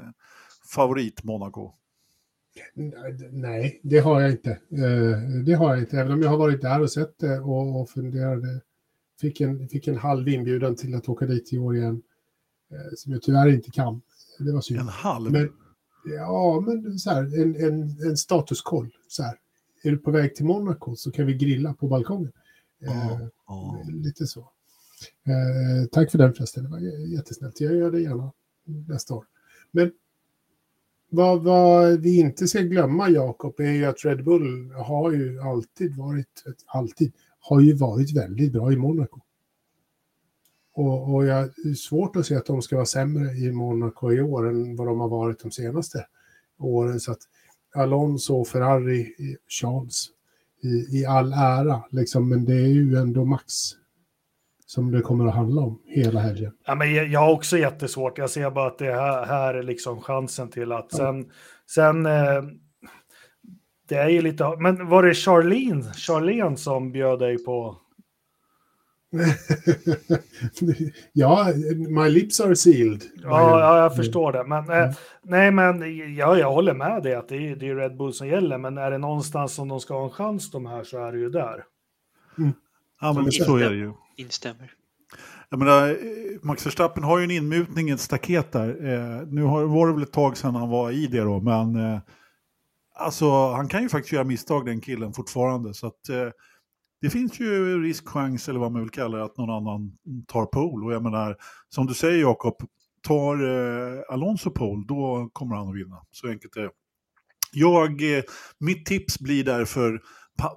Speaker 1: favorit Monaco?
Speaker 2: Nej, det har jag inte. Eh, Det har jag inte, även om jag har varit där och sett det och, funderade. Fick en, fick en halv inbjudan till att åka dit i år igen, eh, som jag tyvärr inte kan. Det var synd.
Speaker 1: En halv?
Speaker 2: Men, ja, men så här, en, en, en statuskoll. Så här. Är du på väg till Monaco så kan vi grilla på balkongen.
Speaker 1: Ja, ja.
Speaker 2: Lite så. Tack för den förresten, det var jättesnällt. Jag gör det gärna nästa år. Men vad, vad vi inte ska glömma, Jakob, är ju att Red Bull har ju alltid varit, alltid, har ju varit väldigt bra i Monaco. Och, och jag är svårt att se att de ska vara sämre i Monaco i år än vad de har varit de senaste åren. Så att Alonso och Ferrari, Charles, i, i all ära, liksom, men det är ju ändå Max som det kommer att handla om hela helgen.
Speaker 3: Ja, men jag, jag har också jättesvårt. Jag ser bara att det här, här är liksom chansen till att sen... sen eh, det är ju lite... Men var det Charlene, Charlene som bjöd dig på... [LAUGHS]
Speaker 2: ja, my lips are sealed.
Speaker 3: Ja, ja jag förstår det. Men, eh, nej, men ja, jag håller med dig att det är, det är Red Bull som gäller. Men är det någonstans som de ska ha en chans de här så är det ju där.
Speaker 1: Ja, men så är det ju.
Speaker 4: Instämmer.
Speaker 1: Jag menar, eh, Max Verstappen har ju en inmutning i ett staket där. Eh, nu har, var det väl ett tag sedan han var i det då, men eh, alltså, han kan ju faktiskt göra misstag den killen fortfarande. Så att, eh, det finns ju risk, chans eller vad man vill kalla det, att någon annan tar pole. Och jag menar, som du säger Jakob, tar eh, Alonso pole, då kommer han att vinna. Så enkelt är det. Jag, eh, mitt tips blir därför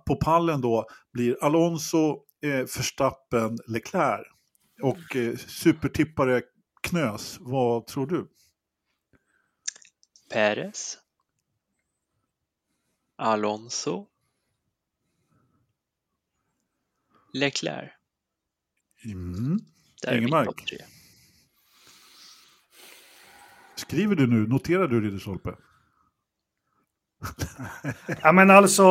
Speaker 1: på pallen då, blir Alonso, eh, Verstappen, Leclerc. Och eh, supertippare Knös, vad tror du?
Speaker 4: Perez. Alonso. Leclerc.
Speaker 1: Mm.
Speaker 4: Där tre.
Speaker 1: Skriver du nu? Noterar du Ridderstolpe?
Speaker 3: Ja, men alltså,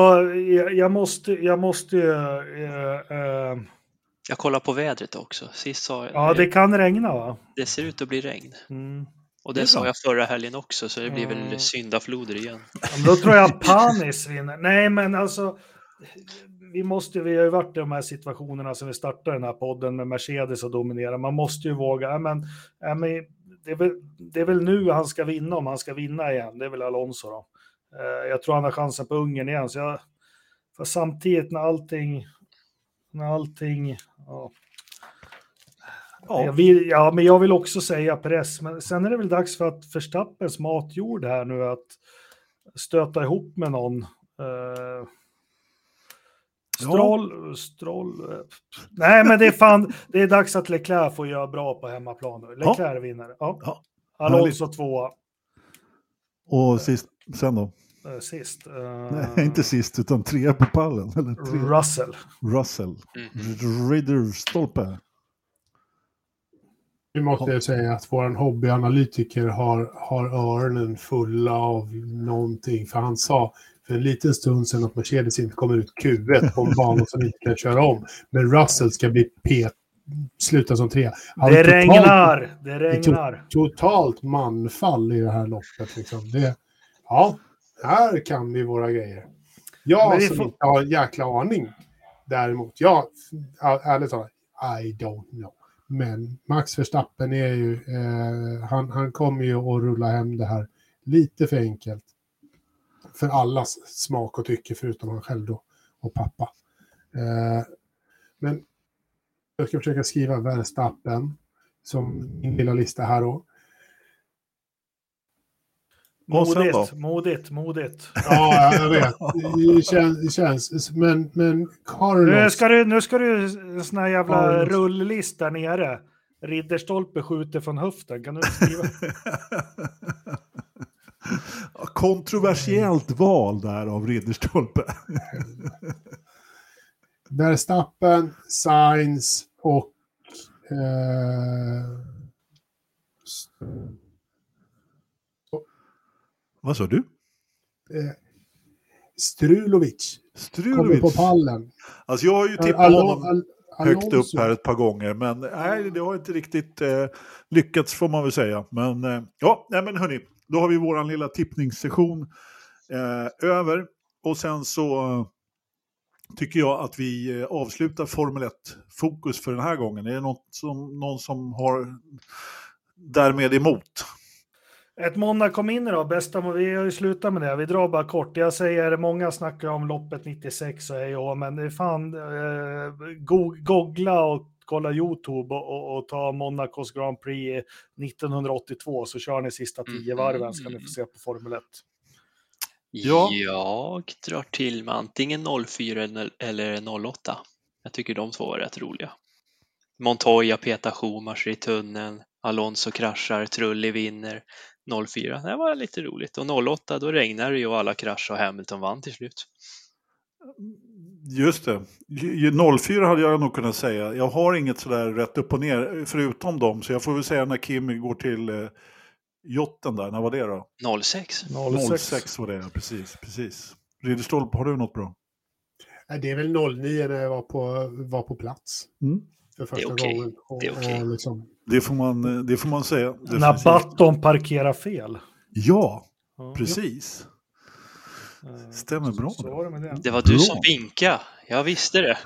Speaker 3: jag, jag måste, jag måste ju... eh,
Speaker 4: Jag kollar på vädret också. Sist sa jag
Speaker 3: ja, det kan regna va?
Speaker 4: det ser ut att bli regn.
Speaker 3: Mm.
Speaker 4: Och
Speaker 1: Det
Speaker 4: det, sa jag förra helgen också, så det blir
Speaker 3: Mm.
Speaker 4: väl syndafloder igen.
Speaker 3: Ja, Då tror jag Panis vinner. Nej, men alltså. Vi måste, vi har ju varit i de här situationerna som vi startade den här podden med Mercedes och dominera. Man måste ju våga. Ja, men, ja, men, det, är väl, det är väl nu han ska vinna om han ska vinna igen. Det är väl Alonso då. Eh, Jag tror han har chansen på Ungern igen. Så jag, för samtidigt när allting, när allting, ja.
Speaker 1: Ja.
Speaker 3: Vill, ja, men jag vill också säga press. Men sen är det väl dags för att Verstappens matjord här nu att stöta ihop med någon. Eh, Stroll, Stroll. eh, Nej, men det är fan, det är dags att Leclerc får göra bra på hemmaplan. nu. Leclerc vinner. Ja.
Speaker 1: Ja.
Speaker 3: Alonso tvåa
Speaker 1: Och sist, sen då?
Speaker 3: Eh, sist. Eh,
Speaker 1: Nej, inte sist, utan tre på pallen. Eller tre.
Speaker 3: Russell.
Speaker 1: Russell.
Speaker 4: Mm.
Speaker 1: Ridderstolpe.
Speaker 2: Nu måste jag säga att vår hobbyanalytiker har, har öronen fulla av någonting. För han sa för en liten stund sedan att Mercedes inte kommer ut Q1 på en bana som inte kan köra om. Men Russell ska bli P sluta som trea. Han
Speaker 3: Det
Speaker 2: totalt-
Speaker 3: regnar, det
Speaker 2: är to-
Speaker 3: regnar.
Speaker 2: Totalt manfall i det här loppet. Liksom. Det, ja, här kan vi våra grejer. Jag som
Speaker 3: får-
Speaker 2: inte har jäkla aning. Däremot, jag, ärligt talat, I don't know. Men Max Verstappen är ju, eh, han, han kommer ju att rulla hem det här lite för enkelt. För allas smak och tycke förutom han själv då och pappa. Eh, men jag ska försöka skriva Verstappen som min lilla lista här då.
Speaker 3: Modigt, modigt, modigt.
Speaker 2: Ja, jag vet. Det känns, det känns men, men
Speaker 3: Nu
Speaker 2: Carlos.
Speaker 3: ska du, nu ska du sån här jävla
Speaker 2: Carlos.
Speaker 3: rulllist där nere. Ridderstolpe skjuter från höften. Kan du skriva?
Speaker 1: Kontroversiellt val där av Ridderstolpe.
Speaker 2: Verstappen, Sainz och... Eh,
Speaker 1: Vad sa du?
Speaker 2: eh, Strulovic kommer på
Speaker 1: Strulovic.
Speaker 2: pallen.
Speaker 1: Alltså jag har ju tippat
Speaker 2: Alo-
Speaker 1: honom
Speaker 2: Al-
Speaker 1: högt upp här ett par gånger, men nej, det har inte riktigt eh, lyckats får man väl säga. Men eh, ja, nej, men hörni, då har vi vår lilla tippningssession eh, över. Och sen så eh, tycker jag att vi eh, avslutar Formel 1-fokus för den här gången. Är det något som, någon som har därmed emot?
Speaker 3: Ett måndag kom in idag, bästa, vi har ju slutat med det, vi drar bara kort. Jag säger, många snackar om loppet 96 och och men det är fan, eh, go googla och kolla YouTube och, och, och ta Monacos Grand Prix 1982 så kör ni sista tio varven ska ni få se på Formel 1.
Speaker 1: Ja.
Speaker 4: Jag drar till med antingen 04 eller 08. Jag tycker de två var rätt roliga. Montoya petar Schumacher i tunneln, Alonso kraschar, Trulli vinner. 04, det var lite roligt. Och 08, då regnar det ju och alla kraschade och Hamilton vann till slut.
Speaker 1: Just det. Ju- ju 04 hade jag nog kunnat säga. Jag har inget sådär rätt upp och ner förutom dem. Så jag får väl säga när Kim går till eh, jotten där. När var det då?
Speaker 4: 06.
Speaker 3: 06.
Speaker 1: 06 var det, precis. precis. Ridderstolpe, har du något bra?
Speaker 2: Det är väl 09 när jag var på, var på plats.
Speaker 1: Mm.
Speaker 2: För första
Speaker 4: okej.
Speaker 2: gången. Och,
Speaker 4: Det är okej.
Speaker 2: och liksom,
Speaker 1: Det får man, eh, det får man säga.
Speaker 3: När
Speaker 1: definitivt.
Speaker 3: Batton parkerar fel.
Speaker 1: Ja,
Speaker 3: Ja.
Speaker 1: precis.
Speaker 3: Eh,
Speaker 1: Stämmer bra.
Speaker 3: Så var det med det.
Speaker 4: Det var du
Speaker 1: Bra.
Speaker 4: som vinkade. Jag visste det.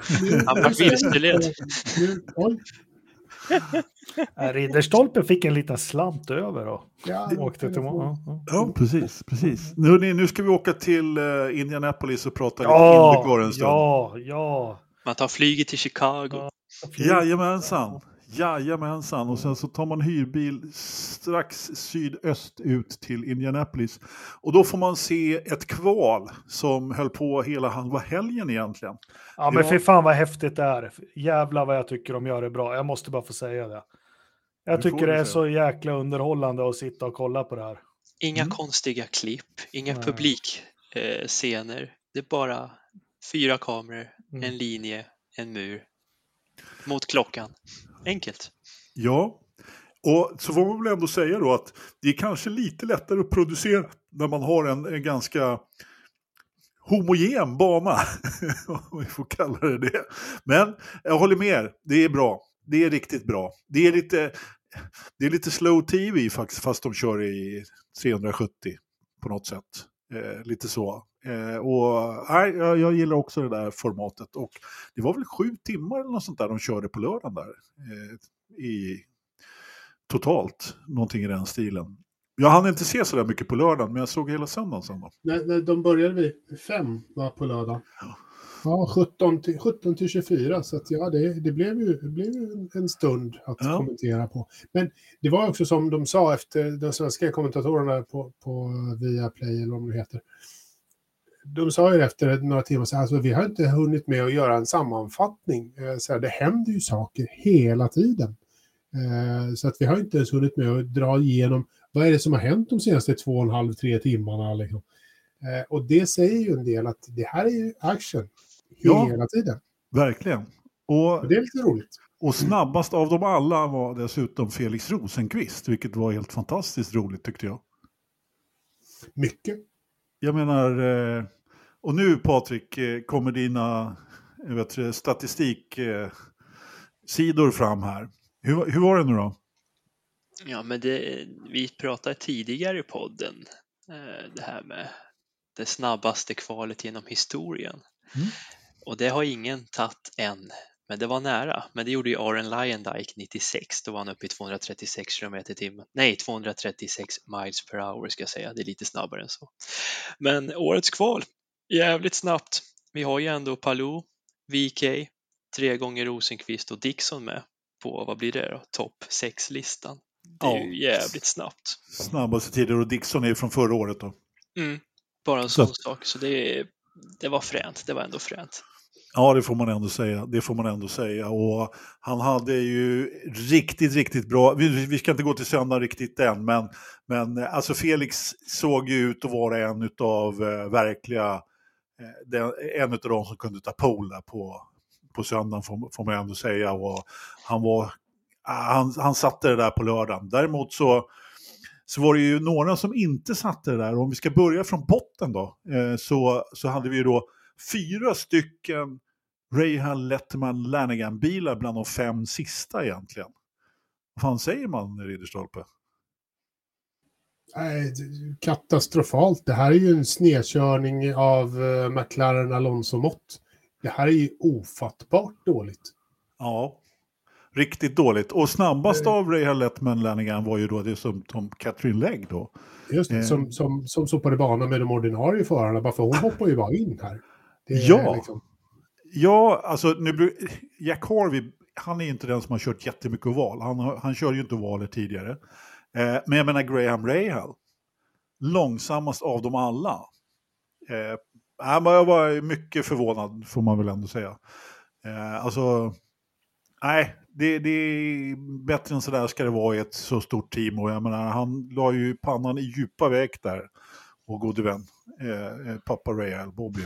Speaker 4: Han var vilseledd.
Speaker 3: Eh, Ridderstolpe fick en liten slant över och
Speaker 2: ja,
Speaker 3: åkte till mål. Ja, ja.
Speaker 1: Ja, precis. precis. Nu, nu ska vi åka till Indianapolis och prata lite
Speaker 3: Ja,
Speaker 1: Indycar en stund.
Speaker 3: ja, ja.
Speaker 4: Man tar flyget till Chicago.
Speaker 1: Jajamensan. Jajamensan. Och sen så tar man hyrbil strax sydöst ut till Indianapolis. Och då får man se ett kval som höll på hela halva helgen egentligen.
Speaker 3: Ja, men
Speaker 1: Ja.
Speaker 3: fy fan vad häftigt det är. Jävlar vad jag tycker de gör det bra. Jag måste bara få säga det. Jag tycker det är
Speaker 1: säga.
Speaker 3: så jäkla underhållande att sitta och kolla på det här.
Speaker 4: Inga
Speaker 1: Mm.
Speaker 4: konstiga klipp, inga
Speaker 3: Nej.
Speaker 4: publikscener. Eh, scener. det är bara fyra kameror,
Speaker 3: Mm.
Speaker 4: en linje, en mur. Mot klockan. Enkelt.
Speaker 1: Ja, och så får man väl ändå säga då att det är kanske lite lättare att producera när man har en, en ganska homogen bana, [LAUGHS] om vi får kalla det det. Men jag håller med er, det är bra. Det är riktigt bra. Det är lite, det är lite slow tv faktiskt, fast de kör i 370 på något sätt. Eh, lite så. Eh, och nej, jag, jag gillar också det där formatet. Och det var väl sju timmar eller något sånt där de körde på lördagen där. Eh, i totalt, någonting i den stilen. Jag hann inte se så där mycket på lördagen, men jag såg hela söndagen sen då.
Speaker 2: när, när de började vid fem var på lördag. Ja, 17 till, 17 till 24. Så att, ja, det, det blev ju, det blev ju en- stund att
Speaker 1: Ja.
Speaker 2: kommentera på. Men det var också som de sa efter de svenska kommentatorerna på, på Viaplay eller vad det heter. De sa ju efter några timmar så alltså, vi har inte hunnit med att göra en sammanfattning. Eh, Så här, det händer ju saker hela tiden. Eh, Så att vi har inte ens hunnit med att dra igenom vad är det som har hänt de senaste två och en halv, tre timmarna. Liksom. Eh, Och det säger ju en del att det här är ju action
Speaker 1: Ja.
Speaker 2: hela tiden.
Speaker 1: Verkligen. Och,
Speaker 2: Och det är lite roligt.
Speaker 1: och snabbast av dem alla var dessutom Felix Rosenqvist, vilket var helt fantastiskt roligt tyckte jag.
Speaker 2: Mycket.
Speaker 1: Jag menar, eh, och nu Patrik eh, kommer dina jag vet, statistiksidor fram här. Hur, hur var det nu då?
Speaker 4: Ja, men det, vi pratade tidigare i podden, eh, det här med det snabbaste kvalet genom historien.
Speaker 1: Mm.
Speaker 4: Och det har ingen tagit än, men det var nära. Men det gjorde ju Aaron Lyondike 96, då var han uppe i 236 km i timmen. Nej, 236 miles per hour ska jag säga, det är lite snabbare än så. Men årets kval, jävligt snabbt. Vi har ju ändå Palou, VK, tre gånger Rosenqvist och Dixon med på, vad blir det då, topp 6-listan. Det är
Speaker 1: Ja.
Speaker 4: ju jävligt snabbt.
Speaker 1: Snabbaste tider och Dixon är ju från förra året då.
Speaker 4: Mm. Bara en
Speaker 1: Så-
Speaker 4: sån sak, så det, det var fränt. Det var ändå fränt.
Speaker 1: Ja, det får man ändå säga. Det får man ändå säga. Och han hade ju riktigt, riktigt bra. Vi, vi ska inte gå till söndag riktigt än, men, men alltså Felix såg ju ut att vara en av eh, verkliga, eh, en av de som kunde ta pole där på, på söndagen får, får man ändå säga. Och han var, ah, han, han satte det där på lördagen. Däremot så, så var det ju några som inte satte det där. Och om vi ska börja från botten då, eh, så, så hade vi ju då fyra stycken Rahal Letterman Lanigan-bilar bland de fem sista egentligen. Vad fan säger man, Ridderstolpe?
Speaker 2: Nej, katastrofalt. Det här är ju en snedkörning av uh, McLaren Alonso-mått. Det här är ju ofattbart dåligt.
Speaker 1: Ja, riktigt dåligt. Och snabbast
Speaker 2: Eh.
Speaker 1: av Rahal Letterman Lanigan var ju då det som, som Catherine Legg då.
Speaker 2: Just det,
Speaker 1: Eh.
Speaker 2: som, som, som sopade banan med de ordinarie förarna, bara för hon hoppar ju bara in här.
Speaker 1: Ja.
Speaker 2: Liksom,
Speaker 1: Ja, alltså nu, Jack Harvey, han är inte den som har kört jättemycket oval. Han, han körde ju inte ovaler tidigare. Eh, men jag menar Graham Rahal, långsammast av dem alla. Eh, jag var mycket förvånad får man väl ändå säga. Eh, alltså, nej, det, det är bättre än sådär ska det vara i ett så stort team. Och jag menar, han la ju pannan i djupa väck där, och gode vän, eh, eh, pappa Rahal, Bobby.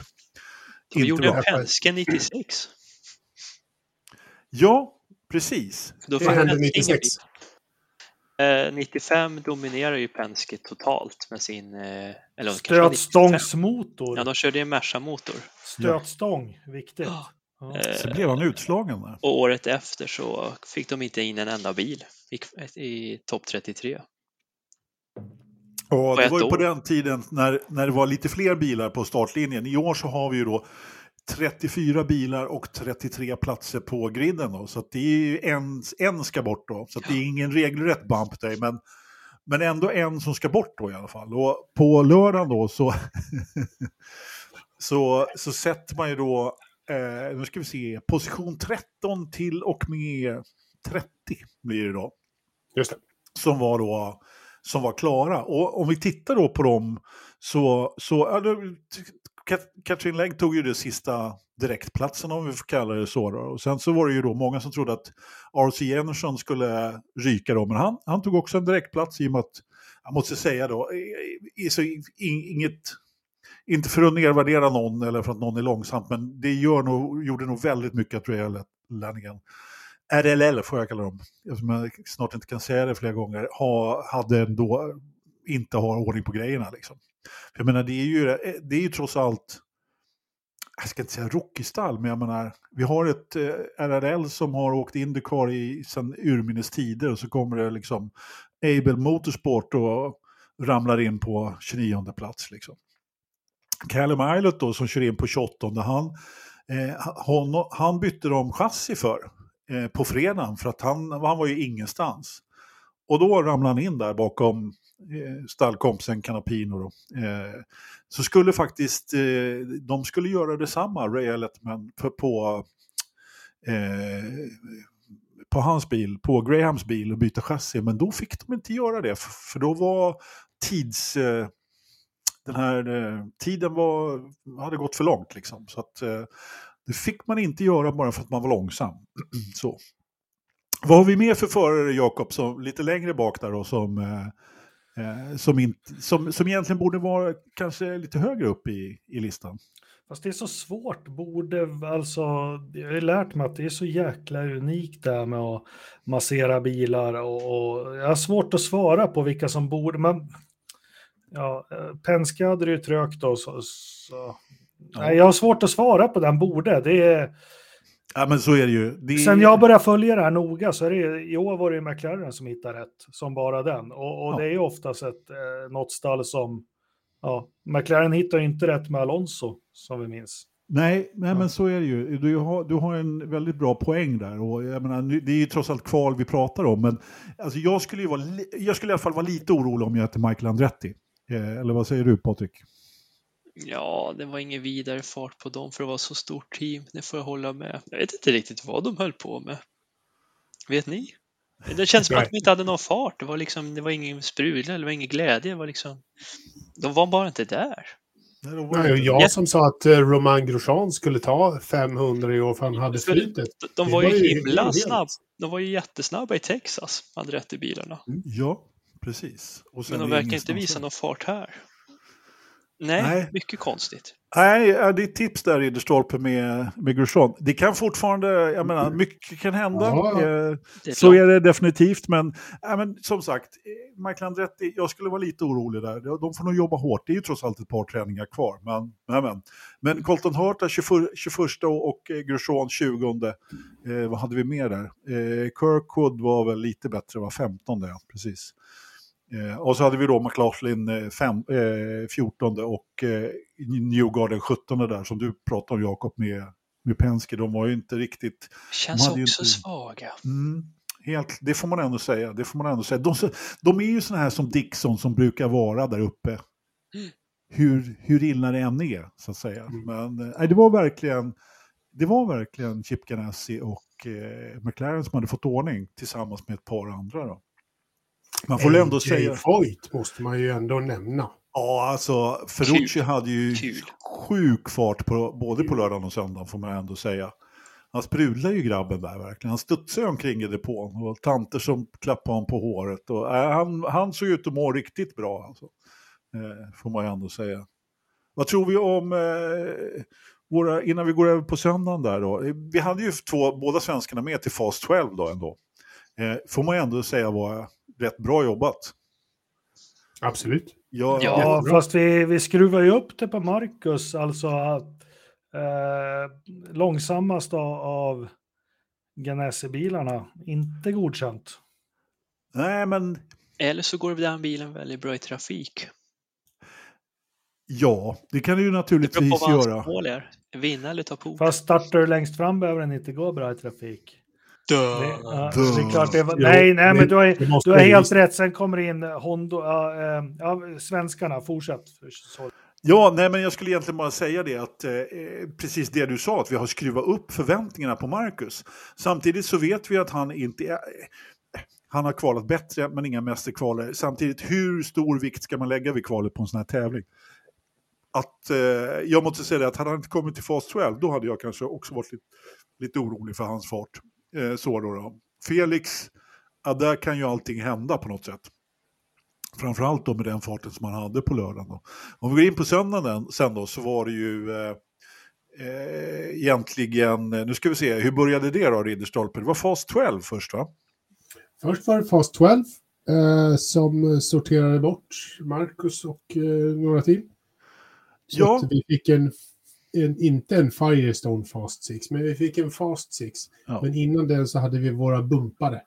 Speaker 4: De
Speaker 1: inte
Speaker 4: gjorde en
Speaker 1: bra.
Speaker 4: Penske 96.
Speaker 1: Ja, precis.
Speaker 4: Då
Speaker 2: Vad hände
Speaker 4: Penske
Speaker 2: 96?
Speaker 4: ingen bil. Eh, 95 dominerar ju Penske totalt med sin... Eh, eller kanske var 95.
Speaker 3: Stötstångsmotor.
Speaker 4: Ja, de körde ju en Merca-motor.
Speaker 3: Stötstång, viktigt.
Speaker 4: Ja.
Speaker 3: Ja.
Speaker 4: Eh,
Speaker 1: Så blev han utslagen där.
Speaker 4: och året efter så fick de inte in en enda bil i, i topp 33.
Speaker 1: Och
Speaker 4: på
Speaker 1: det var ju på den tiden när, när det var lite fler bilar på startlinjen. I år så har vi ju då 34 bilar och 33 platser på griden. Då. Så det är ju en, en ska bort då. Så det är ingen regelrätt bump day. Men, men ändå en som ska bort då i alla fall. Och på lördagen då så, [LAUGHS] så, så sätter man ju då, eh, nu ska vi se, position 13 till och med 30 blir det då
Speaker 2: Just det.
Speaker 1: som var då som var klara. Och om vi tittar då på dem så, så ja, Katrin Legg tog ju det sista direktplatsen om vi får kalla det så. Då. Och sen så var det ju då många som trodde att R.C. Jennerson skulle ryka då, men han, han tog också en direktplats i och med att, jag måste säga då, i, i, i, inget, inte för att nedvärdera någon eller för att någon är långsamt, men det gör nog, gjorde nog väldigt mycket att Ray Lannigan RLL får jag kalla dem, eftersom jag snart inte kan säga det flera gånger, ha, hade ändå inte har ordning på grejerna. Liksom. Jag menar, det är ju, eh, det är ju trots allt, jag ska inte säga rockystall, men jag menar, vi har ett eh, RRL som har åkt Indycar i sedan urminnes tider och så kommer det liksom Able Motorsport och ramlar in på 29 plats. Liksom. Callum Islet då som kör in på 28, han, eh, han, han bytte de chassi för eh, på fredagen för att han, han var ju ingenstans. Och då ramlade han in där bakom Eh, stallkompisen Canapino. Då. Eh, så skulle faktiskt, eh, de skulle göra detsamma, Ray Elletman, på, på, eh, på hans bil, på Grahams bil och byta chassi. Men då fick de inte göra det, för, för då var tids... Eh, den här eh, tiden var, hade gått för långt liksom. Så att eh, det fick man inte göra bara för att man var långsam. [CLEARS THROAT] Så. Vad har vi mer för förare, Jakob, lite längre bak där då, som, eh, eh, som, inte, som, som egentligen borde vara kanske lite högre upp i, i listan?
Speaker 3: Fast det är så svårt, borde alltså, jag har lärt mig att det är så jäkla unikt det här med att massera bilar och, och jag har svårt att svara på vilka som borde, men ja, eh, Penske hade det ju trögt då, så, så. Nej, jag har svårt att svara på den. Borde, det är,
Speaker 1: Ja, men så är det ju. Det
Speaker 3: sen jag började följa det här noga så är det, i år var det ju McLaren som hittade rätt, som bara den, och, och
Speaker 1: Ja.
Speaker 3: det är ju oftast ett, eh, något stall som, ja, McLaren hittar inte rätt med Alonso, som vi minns.
Speaker 1: Nej, nej
Speaker 3: Ja.
Speaker 1: men så är det ju. Du har, du har en väldigt bra poäng där. Och jag menar, det är ju trots allt kval vi pratar om. Men alltså, jag, skulle ju vara, jag skulle i alla fall vara lite orolig om jag hette Michael Andretti. Eh, eller vad säger du Patrik?
Speaker 4: Ja, det var ingen vidare fart på dem för att vara så stort team. Det får jag hålla med. Jag vet inte riktigt vad de höll på med. Vet ni? Det känns som att de inte hade någon fart. Det var liksom, det var ingen sprudel, det var ingen glädje. Det var liksom, de var bara inte där.
Speaker 1: Nej,
Speaker 2: jag som sa att eh, Romain Grosjean skulle ta 500 i år för han hade flytet.
Speaker 4: De, de var
Speaker 2: var
Speaker 4: ju himla snabba. De var ju jättesnabba i Texas, Andretti-bilarna.
Speaker 1: Ja, precis. Och sen
Speaker 4: Men de
Speaker 1: är det
Speaker 4: verkar inte visa någon fart här. Nej,
Speaker 1: Nej.
Speaker 4: mycket konstigt.
Speaker 1: Nej, är ett tips där Ridderstolpe med, med Grosjean. Det kan fortfarande, jag menar, mycket kan hända.
Speaker 2: Ja.
Speaker 1: Eh,
Speaker 4: är
Speaker 1: Så är det definitivt, men, ja, men som sagt, eh, Michael Andretti, jag skulle vara lite orolig där. De- får nog jobba hårt, det är ju trots allt ett par träningar kvar. Men, men, men. men Colton Hurta 21, 21 och eh, Grosjean 20. Eh, vad hade vi mer där? Eh, Kirkwood var väl lite bättre, var 15 ja, precis. Eh, och så hade vi då McLaughlin eh, fem, eh, 14 och eh, Newgarden 17 där som du pratade om Jakob med, med Penske. De var ju inte riktigt
Speaker 4: Känns också
Speaker 1: inte-
Speaker 4: svaga.
Speaker 1: Mm, helt, det får man ändå säga. Det får man ändå säga. De, de är ju sådana här som Dixon som brukar vara där uppe.
Speaker 4: Mm.
Speaker 1: Hur, hur illa det än är, så att säga.
Speaker 2: Mm.
Speaker 1: Men eh, det var verkligen, det var verkligen Chip Ganassi och eh, McLaren som hade fått ordning tillsammans med ett par andra. Då. Man får ändå
Speaker 2: AJ
Speaker 1: säga...
Speaker 2: Foyt måste man ju ändå nämna.
Speaker 1: Ja, alltså Ferrucci hade ju
Speaker 4: Kul.
Speaker 1: sjuk fart på, både på lördagen och söndagen får man ändå säga. Han sprudlar ju grabben där verkligen. Han studsar ju omkring i depån och tanter som klappade honom på håret. Och, äh, han, han såg ut att må riktigt bra alltså. Eh, får man ju ändå säga. Vad tror vi om, eh, våra, innan vi går över på söndagen där då. Vi hade ju två, båda svenskarna med till Fast 12 då ändå. Eh, får man ju ändå säga var rätt bra jobbat.
Speaker 2: Absolut.
Speaker 1: Ja,
Speaker 3: Ja, fast vi, vi skruvar ju upp det på Marcus, alltså eh, långsammast av, av Ganassi-bilarna, inte godkänt.
Speaker 1: Nej, men
Speaker 4: Eller så går den bilen väldigt bra i trafik.
Speaker 1: ja, det kan det ju
Speaker 4: Det beror
Speaker 1: naturligtvis
Speaker 4: på vad hans
Speaker 1: göra.
Speaker 4: mål är. Vinna eller ta på.
Speaker 3: Fast startar du längst fram behöver den inte gå bra i trafik. Det, ja, det är klart det var,
Speaker 2: Jo,
Speaker 3: nej, nej, men du har, du har helt rätt. Sen kommer in Hondo, ja, eh, ja, svenskarna, fortsätt.
Speaker 1: Ja, nej, men jag skulle egentligen bara säga det att eh, precis det du sa, att vi har skruvat upp förväntningarna på Marcus. Samtidigt så vet vi att han inte är... Han har kvalat bättre, men inga mästerkvaler. Samtidigt, hur stor vikt ska man lägga vid kvalet på en sån här tävling? Att, eh, jag måste säga det att hade han inte kommit till fas 12, då hade jag kanske också varit lite, lite orolig för hans fart. Eh, så då, då. Felix, ja, där kan ju allting hända på något sätt. Framförallt då med den farten som han hade på lördagen. Då. Om vi går in på söndagen sen då så var det ju eh, eh, egentligen, eh, nu ska vi se, hur började det då Ridderstolpe? Det var fas 12 först va?
Speaker 2: Först var det Fast 12 eh, som sorterade bort Marcus och eh, några till. Så
Speaker 1: Ja.
Speaker 2: vi fick en, en, inte en Firestone Fast 6, men vi fick en Fast 6.
Speaker 1: Ja.
Speaker 2: Men innan den så hade vi våra bumpare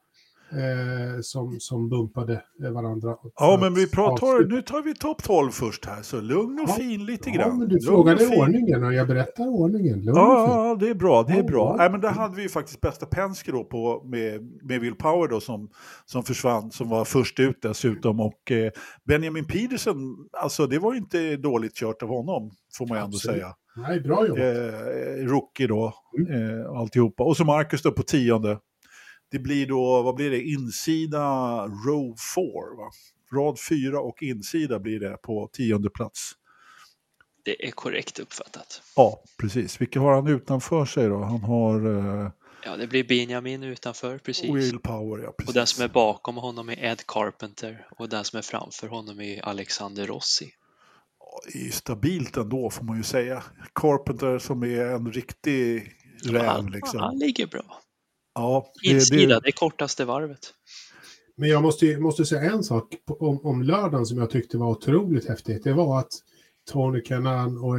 Speaker 2: eh, som, som bumpade eh, varandra.
Speaker 1: Ja, men vi pratar, nu tar vi topp 12 först här, så lugn och
Speaker 2: Ja.
Speaker 1: fin lite
Speaker 2: Ja,
Speaker 1: grann.
Speaker 2: men du
Speaker 1: Lugn
Speaker 2: frågade
Speaker 1: och
Speaker 2: ordningen och jag berättar ordningen. Lugn
Speaker 1: Ja, ja, det är bra. Det är
Speaker 2: Ja,
Speaker 1: bra.
Speaker 2: ja.
Speaker 1: Nej, men där hade vi ju faktiskt bästa Penske då på, med, med Will Power då som, som försvann, som var först ut dessutom. Och eh, Benjamin Pedersen, alltså det var ju inte dåligt kört av honom, får man ju ändå säga.
Speaker 2: Nej, bra jobbat.
Speaker 1: Eh, rookie då, eh, alltihopa. Och så Marcus då på tionde. Det blir då, vad blir det, insida row 4 va? Rad 4 och insida blir det på tionde plats.
Speaker 4: Det är korrekt uppfattat.
Speaker 1: Ja, precis. Vilka har han utanför sig då? Han har eh,
Speaker 4: Ja, det blir Benjamin utanför precis.
Speaker 1: Will Power, ja precis.
Speaker 4: Och den som är bakom honom är Ed Carpenter och den som är framför honom är Alexander Rossi.
Speaker 1: Det är ju stabilt ändå får man ju säga. Carpenter som är en riktig räv
Speaker 4: han,
Speaker 1: liksom.
Speaker 4: han ligger bra.
Speaker 1: Ja, det,
Speaker 4: Insida,
Speaker 1: det,
Speaker 4: det är kortaste varvet.
Speaker 2: Men jag måste, måste säga en sak om, om lördagen som jag tyckte var otroligt häftigt. Det var att Tony Kanan och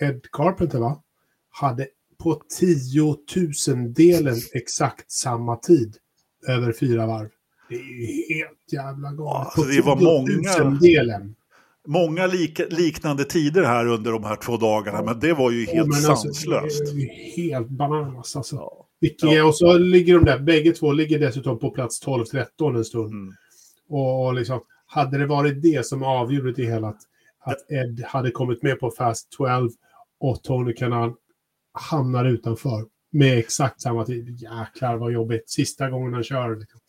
Speaker 2: Ed Carpenter va, hade på tiotusendelen exakt samma tid över fyra varv. Det är ju helt jävla galet.
Speaker 1: Ja, alltså,
Speaker 2: på
Speaker 1: det var många-
Speaker 2: tiotusendelen.
Speaker 1: Många lika, liknande tider här under de här två dagarna, men det var ju
Speaker 2: Ja,
Speaker 1: helt
Speaker 2: men alltså,
Speaker 1: sanslöst.
Speaker 2: det är ju helt bananas alltså.
Speaker 1: Ja.
Speaker 2: Vilka,
Speaker 1: Ja.
Speaker 2: Och så ligger de där, bägge två ligger dessutom på plats 12-13 en stund.
Speaker 1: Mm.
Speaker 2: Och, och liksom, hade det varit det som avgjorde det hela, att, att Ed hade kommit med på Fast 12 och Tony Kanan hamnar utanför med exakt samma tid. Jäklar vad jobbigt. Sista gången han kör. Liksom.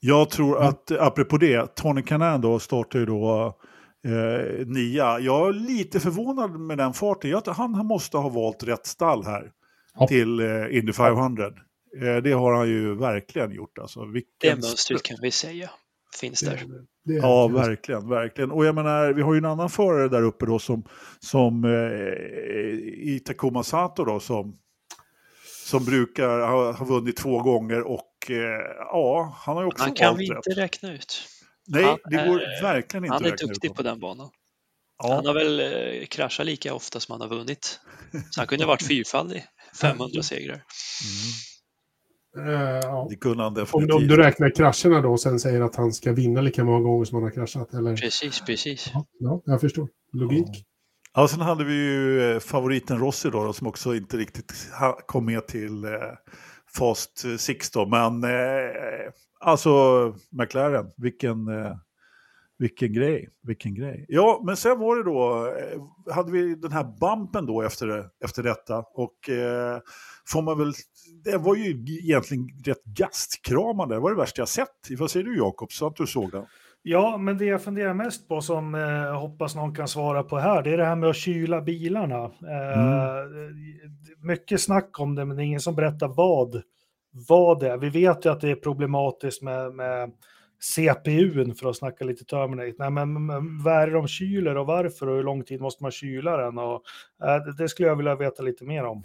Speaker 1: Jag tror att, apropå det, Tony Canan då startar ju då eh, nia. Jag är lite förvånad med den farten. Jag, han, han måste ha valt rätt stall här
Speaker 2: Ja.
Speaker 1: till eh, Indy 500. Eh, det har han ju verkligen gjort. Alltså,
Speaker 4: Det mönstret kan vi säga finns där.
Speaker 2: Det är
Speaker 1: Ja, verkligen, verkligen. Och jag menar, vi har ju en annan förare där uppe då som, som eh, i Takuma Sato då som, som brukar ha, ha vunnit två gånger och eh, ja, han har ju också
Speaker 4: Han kan vi
Speaker 1: rätt.
Speaker 4: inte räkna ut.
Speaker 1: Nej,
Speaker 4: han
Speaker 1: det går
Speaker 4: är-
Speaker 1: verkligen inte
Speaker 4: Han är duktig på den banan.
Speaker 1: Ja,
Speaker 4: Han har väl eh, kraschat lika ofta som han har vunnit. Så han kunde ha varit [LAUGHS] fyrfaldig. 500 segrar.
Speaker 2: Eh, ja.
Speaker 1: det kunde han
Speaker 2: Om,
Speaker 1: definitivt.
Speaker 2: om du räknar krascherna då och sen säger att han ska vinna lika många gånger som han har kraschat. Eller?
Speaker 4: Precis, precis.
Speaker 2: Ja, ja, jag förstår. Logik.
Speaker 1: Ja, sen hade vi ju eh, favoriten Rossi då, då som också inte riktigt kom med till eh, Fast Six då. Men eh, alltså McLaren, vilken, eh, vilken grej, vilken grej. Ja, men sen var det då, eh, hade vi den här bumpen då efter, efter detta. Och eh, får man väl, det var ju egentligen rätt gastkramande. Det var det värsta jag sett. Vad säger du Jakob, så att du såg den?
Speaker 3: Ja, men det jag funderar mest på som eh, hoppas någon kan svara på här, det är det här med att kyla bilarna. Eh, Mycket snack om det, men det är ingen som berättar vad, vad det är. Vi vet ju att det är problematiskt med, med CPUn för att snacka lite Terminate. Nej, men, men vad är det de kyler och varför och hur lång tid måste man kyla den? Och, eh, det skulle jag vilja veta lite mer om.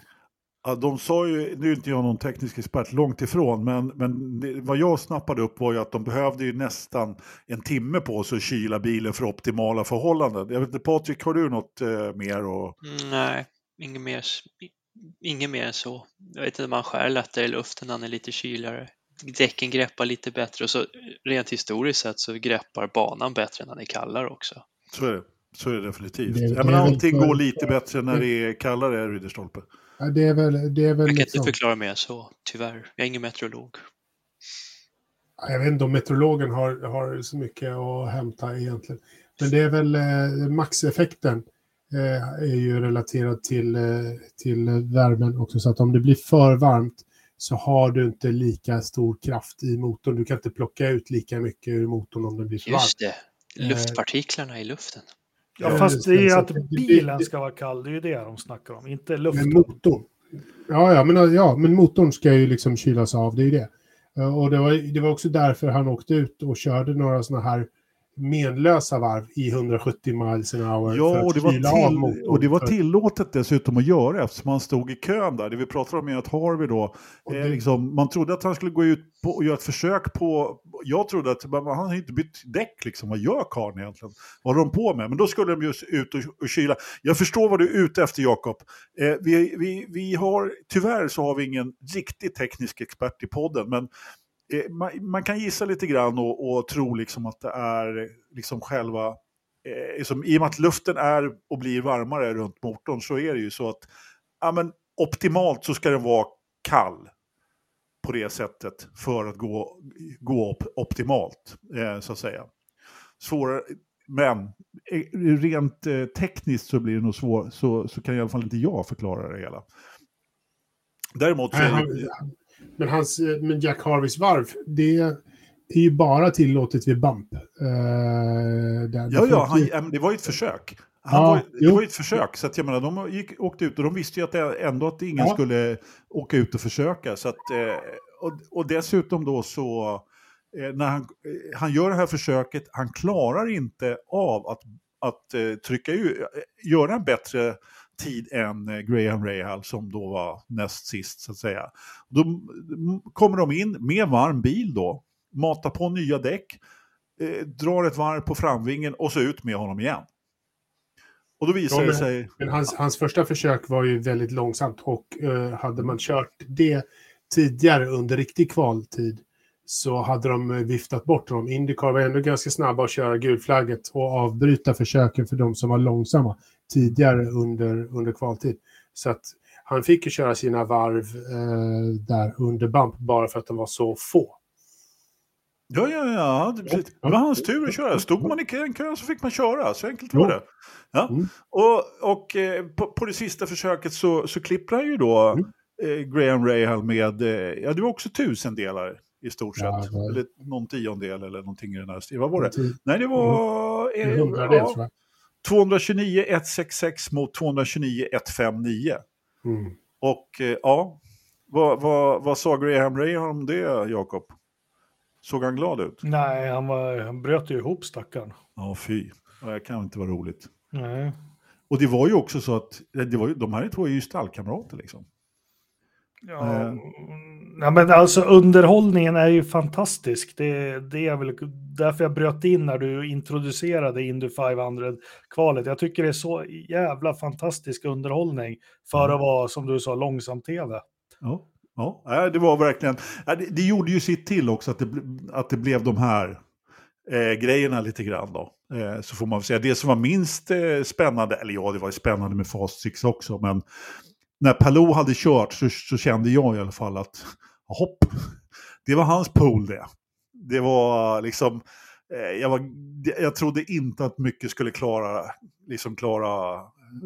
Speaker 1: Ja, de sa ju, nu är inte jag någon teknisk expert långt ifrån, men, men det, vad jag snappade upp var ju att de behövde ju nästan en timme på sig att kyla bilen för optimala förhållanden. Jag vet inte, Patrik, har du något eh, mer? Och...
Speaker 4: Mm, nej, inget mer, inget mer än så. Jag vet inte, man skär lättare i luften när han är lite kyligare. Däcken greppar lite bättre och så rent historiskt sett så greppar banan bättre när den är kallare också.
Speaker 1: Så är det, så är det definitivt.
Speaker 2: Det-
Speaker 1: ja,
Speaker 2: det
Speaker 1: men
Speaker 2: är väl
Speaker 1: allting går lite bättre när det är kallare, Ridderstolpe.
Speaker 2: Ja, det är väl, det är väl
Speaker 4: Jag kan
Speaker 2: liksom,
Speaker 4: inte förklara mer så, tyvärr. Jag är ingen meteorolog.
Speaker 2: jag vet inte om meteorologen har, har så mycket att hämta egentligen. Men det är väl eh, maxeffekten eh, är ju relaterad till, eh, till värmen också. Så att om det blir för varmt så har du inte lika stor kraft i motorn. Du kan inte plocka ut lika mycket ur motorn om det blir för varmt.
Speaker 4: Just det, luftpartiklarna i luften.
Speaker 3: Ja,
Speaker 2: Eh,
Speaker 3: fast det är att bilen ska vara kall, det är ju det de snackar om, inte
Speaker 2: Men
Speaker 3: luften.
Speaker 2: motorn. Ja, ja, men, ja, men motorn ska ju liksom kylas av, det är ju det. Eh, Och det var, det var också därför han åkte ut och körde några sådana här menlösa varv i 170 miles an hour.
Speaker 1: Ja, och det, var till, och det var tillåtet dessutom att göra eftersom han stod i kön där. Det vi pratar om är att Harvey då, eh,
Speaker 2: det-
Speaker 1: liksom, man trodde att han skulle gå ut på, och göra ett försök på, jag trodde att men han har inte bytt däck liksom, vad gör karln egentligen? Vad håller de på med? Men då skulle de just ut och, och kyla. Jag förstår vad du är ute efter Jakob. Eh, vi, vi, vi har, tyvärr så har vi ingen riktig teknisk expert i podden, men eh, Eh, man, man kan gissa lite grann och, och tro liksom att det är liksom själva eh, liksom, I och med att luften är och blir varmare runt motorn så är det ju så att ja, men, optimalt så ska den vara kall på det sättet för att gå, gå op optimalt, eh, så att säga. Svårare, men eh, rent eh, tekniskt så blir det nog svårt, så, så kan i alla fall inte jag förklara det hela. Däremot så
Speaker 2: men, hans, eh, men Jack Harveys varv, det är ju bara tillåtet vid bump. Eh, där,
Speaker 1: Ja, ja, han, det var ju ett försök. Han
Speaker 2: Ja,
Speaker 1: var, det
Speaker 2: jo.
Speaker 1: var ju ett försök, så att jag menar, de gick, åkte ut och de visste ju att det, ändå att ingen
Speaker 2: Ja.
Speaker 1: skulle åka ut och försöka. Så att, eh, och, och dessutom då så, när han, han gör det här försöket, han klarar inte av att, att trycka ut, göra en bättre tid än eh, Graham Rahal som då var näst sist så att säga. Då kommer de in med varm bil då, matar på nya däck, eh, drar ett varv på framvingen och så ut med honom igen. Och då visar
Speaker 2: Ja,
Speaker 1: det
Speaker 2: men-
Speaker 1: sig...
Speaker 2: men hans, hans första försök var ju väldigt långsamt och eh, hade man kört det tidigare under riktig kvaltid så hade de eh, viftat bort dem. Indycar var ändå ganska snabba att köra gulflagget och avbryta försöken för de som var långsamma tidigare under, under kvaltid. Så att han fick ju köra sina varv eh, där under bump bara för att de var så få.
Speaker 1: Ja, ja, ja. Det, precis. det var hans tur att köra. Stod man i en kö så fick man köra. Så enkelt var det. Ja.
Speaker 2: Mm.
Speaker 1: Och, och eh, på, på det sista försöket så, så klipper han ju då
Speaker 2: Mm.
Speaker 1: eh, Graham Rahal med, eh, ja det var också tusendelar i stort sett.
Speaker 2: Ja, det var-
Speaker 1: Eller någon tiondel eller någonting i den här stilen. Vad var det?
Speaker 2: Till-
Speaker 1: Nej, det var
Speaker 2: En
Speaker 1: eh, ja,
Speaker 2: tror jag.
Speaker 1: 229 166 mot 229 159.
Speaker 2: Mm.
Speaker 1: Och eh, ja, vad, vad, vad sa Graham Rahal om det, Jakob? Såg han glad ut?
Speaker 3: Nej, han, var, han bröt ju ihop stackaren.
Speaker 1: Ja, fy. Ja, Det kan inte vara roligt.
Speaker 3: Nej.
Speaker 1: Och det var ju också så att det var ju, de här två är ju stallkamrater liksom.
Speaker 3: Ja,
Speaker 1: Eh.
Speaker 3: ja, men alltså underhållningen är ju fantastisk. Det, det är väl därför jag bröt in när du introducerade Indy 500-kvalet. Jag tycker det är så jävla fantastisk underhållning för
Speaker 1: Mm.
Speaker 3: att vara, som du sa, långsam-tv.
Speaker 1: Ja, ja. Det var verkligen, det, gjorde ju sitt till också att det, att det blev de här eh, grejerna lite grann då. Eh, så får man säga, det som var minst eh, spännande, eller ja, det var ju spännande med Fast Six också, men när Palou hade kört så, så kände jag i alla fall att, hopp, det var hans pool det. Det var liksom, eh, jag, var, jag trodde inte att mycket skulle klara, liksom klara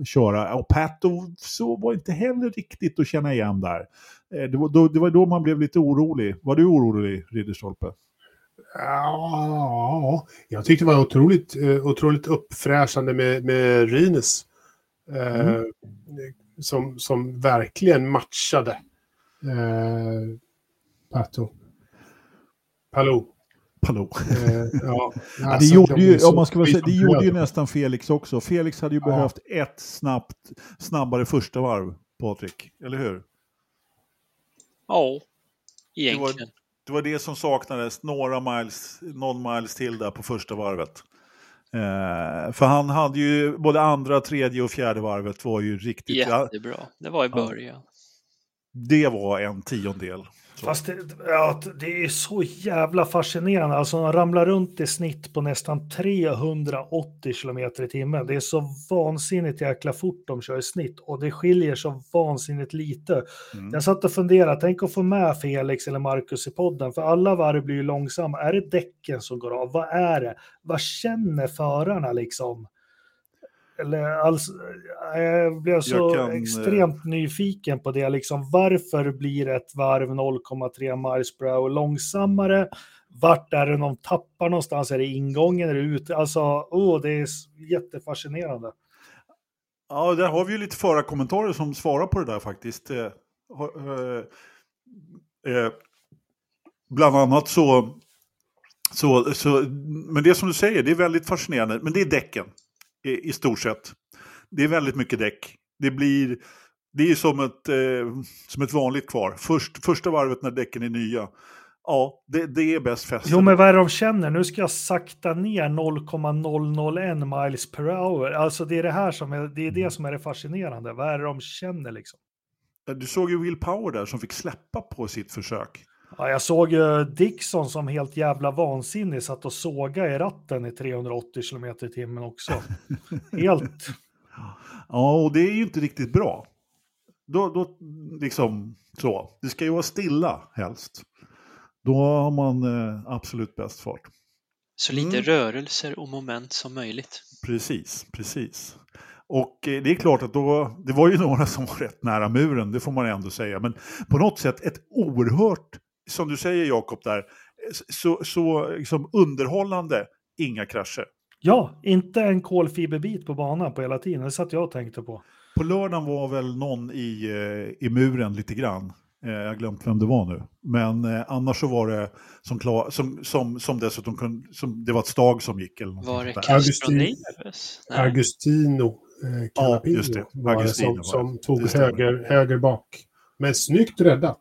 Speaker 1: köra. Och Pato så var inte heller riktigt att känna igen där. Eh, Det var, då, det var då man blev lite orolig. Var du orolig, Ridderstolpe?
Speaker 2: Ja, jag tyckte det var otroligt, eh, otroligt uppfräschande med, med Rines. Eh,
Speaker 1: Mm.
Speaker 2: Som, som verkligen matchade eh, Pato. Palou.
Speaker 1: Palou.
Speaker 2: Eh, ja,
Speaker 1: Ja, [LAUGHS] det
Speaker 2: alltså,
Speaker 1: gjorde
Speaker 2: de är
Speaker 1: ju, om man ska säga, det gjorde ju nästan Felix också. Felix hade ju
Speaker 2: Ja.
Speaker 1: behövt ett snabbt, snabbare första varv, Patrik. Eller hur?
Speaker 4: Ja,
Speaker 1: Det
Speaker 4: egentligen.
Speaker 1: var, det var det som saknades, några miles, någon miles till där på första varvet. Eh, för han hade ju, både andra, tredje och fjärde varvet var ju riktigt, ja,
Speaker 4: Jättebra. Det var i
Speaker 1: Ja.
Speaker 4: början.
Speaker 1: det var en tiondel.
Speaker 3: Fast det, ja, det är så jävla fascinerande. Alltså de ramlar runt i snitt på nästan 380 kilometer i timmen. Det är så vansinnigt jäkla fort de kör i snitt och det skiljer så vansinnigt lite.
Speaker 1: Mm.
Speaker 3: Jag satt och funderade, tänk att få med Felix eller Marcus i podden, för alla varv blir ju långsamma. Är det däcken som går av? Vad är det? Vad känner förarna liksom? Eller alltså, jag blev så
Speaker 1: Jag kan, eh,
Speaker 3: extremt nyfiken på det. Liksom, varför blir ett varv 0,3 miles per hour långsammare? Vart är det de tappar någonstans? Är det ingången? Är det ute? Alltså, oh, det är jättefascinerande.
Speaker 1: Ja, där har vi ju lite förarkommentarer som svarar på det där faktiskt. Eh, eh, eh, bland annat så, så, så, men det som du säger, det är väldigt fascinerande. Men det är däcken i, i stort sett. Det är väldigt mycket däck. Det blir, det är som ett, eh, som ett vanligt kvar. Först, första varvet när däcken är nya. Ja, det, det är bäst fäste.
Speaker 3: Jo, men vad är det de känner? Nu ska jag sakta ner 0,001 miles per hour. Alltså det är det här som är det, är det som är det fascinerande. Vad är det de känner liksom?
Speaker 1: Du såg ju Will Power där som fick släppa på sitt försök.
Speaker 3: Ja, jag såg ju Dixon som helt jävla vansinnig satt och såga i ratten i 380 kilometer i timmen också. [LAUGHS] Helt.
Speaker 1: Ja, och det är ju inte riktigt bra. Då, då liksom så. Det ska ju vara stilla helst. Då har man eh, absolut bäst fart.
Speaker 4: Så lite
Speaker 1: Mm.
Speaker 4: rörelser och moment som möjligt.
Speaker 1: Precis, precis. Och eh, det är klart att då, det var ju [LAUGHS] några som var rätt nära muren, det får man ändå säga. Men på något sätt ett oerhört, som du säger Jakob där, så, så liksom underhållande, inga krascher.
Speaker 3: Ja, inte en kolfiberbit på banan på hela tiden. Det satt jag och tänkte på.
Speaker 1: På lördagen var väl någon i, eh, i muren lite grann. Eh, Jag har glömt vem det var nu. Men eh, annars så var det som, klar, som, som, som dessutom kunde, som, det var ett stag som gick. Eller
Speaker 4: Var det
Speaker 2: Augustin-. Augustino eh, Calapino
Speaker 1: just det.
Speaker 2: var det
Speaker 1: Augustino
Speaker 2: som,
Speaker 1: var
Speaker 2: som
Speaker 1: det.
Speaker 2: tog
Speaker 1: Det stämmer.
Speaker 2: höger, höger bak. Men snyggt räddat.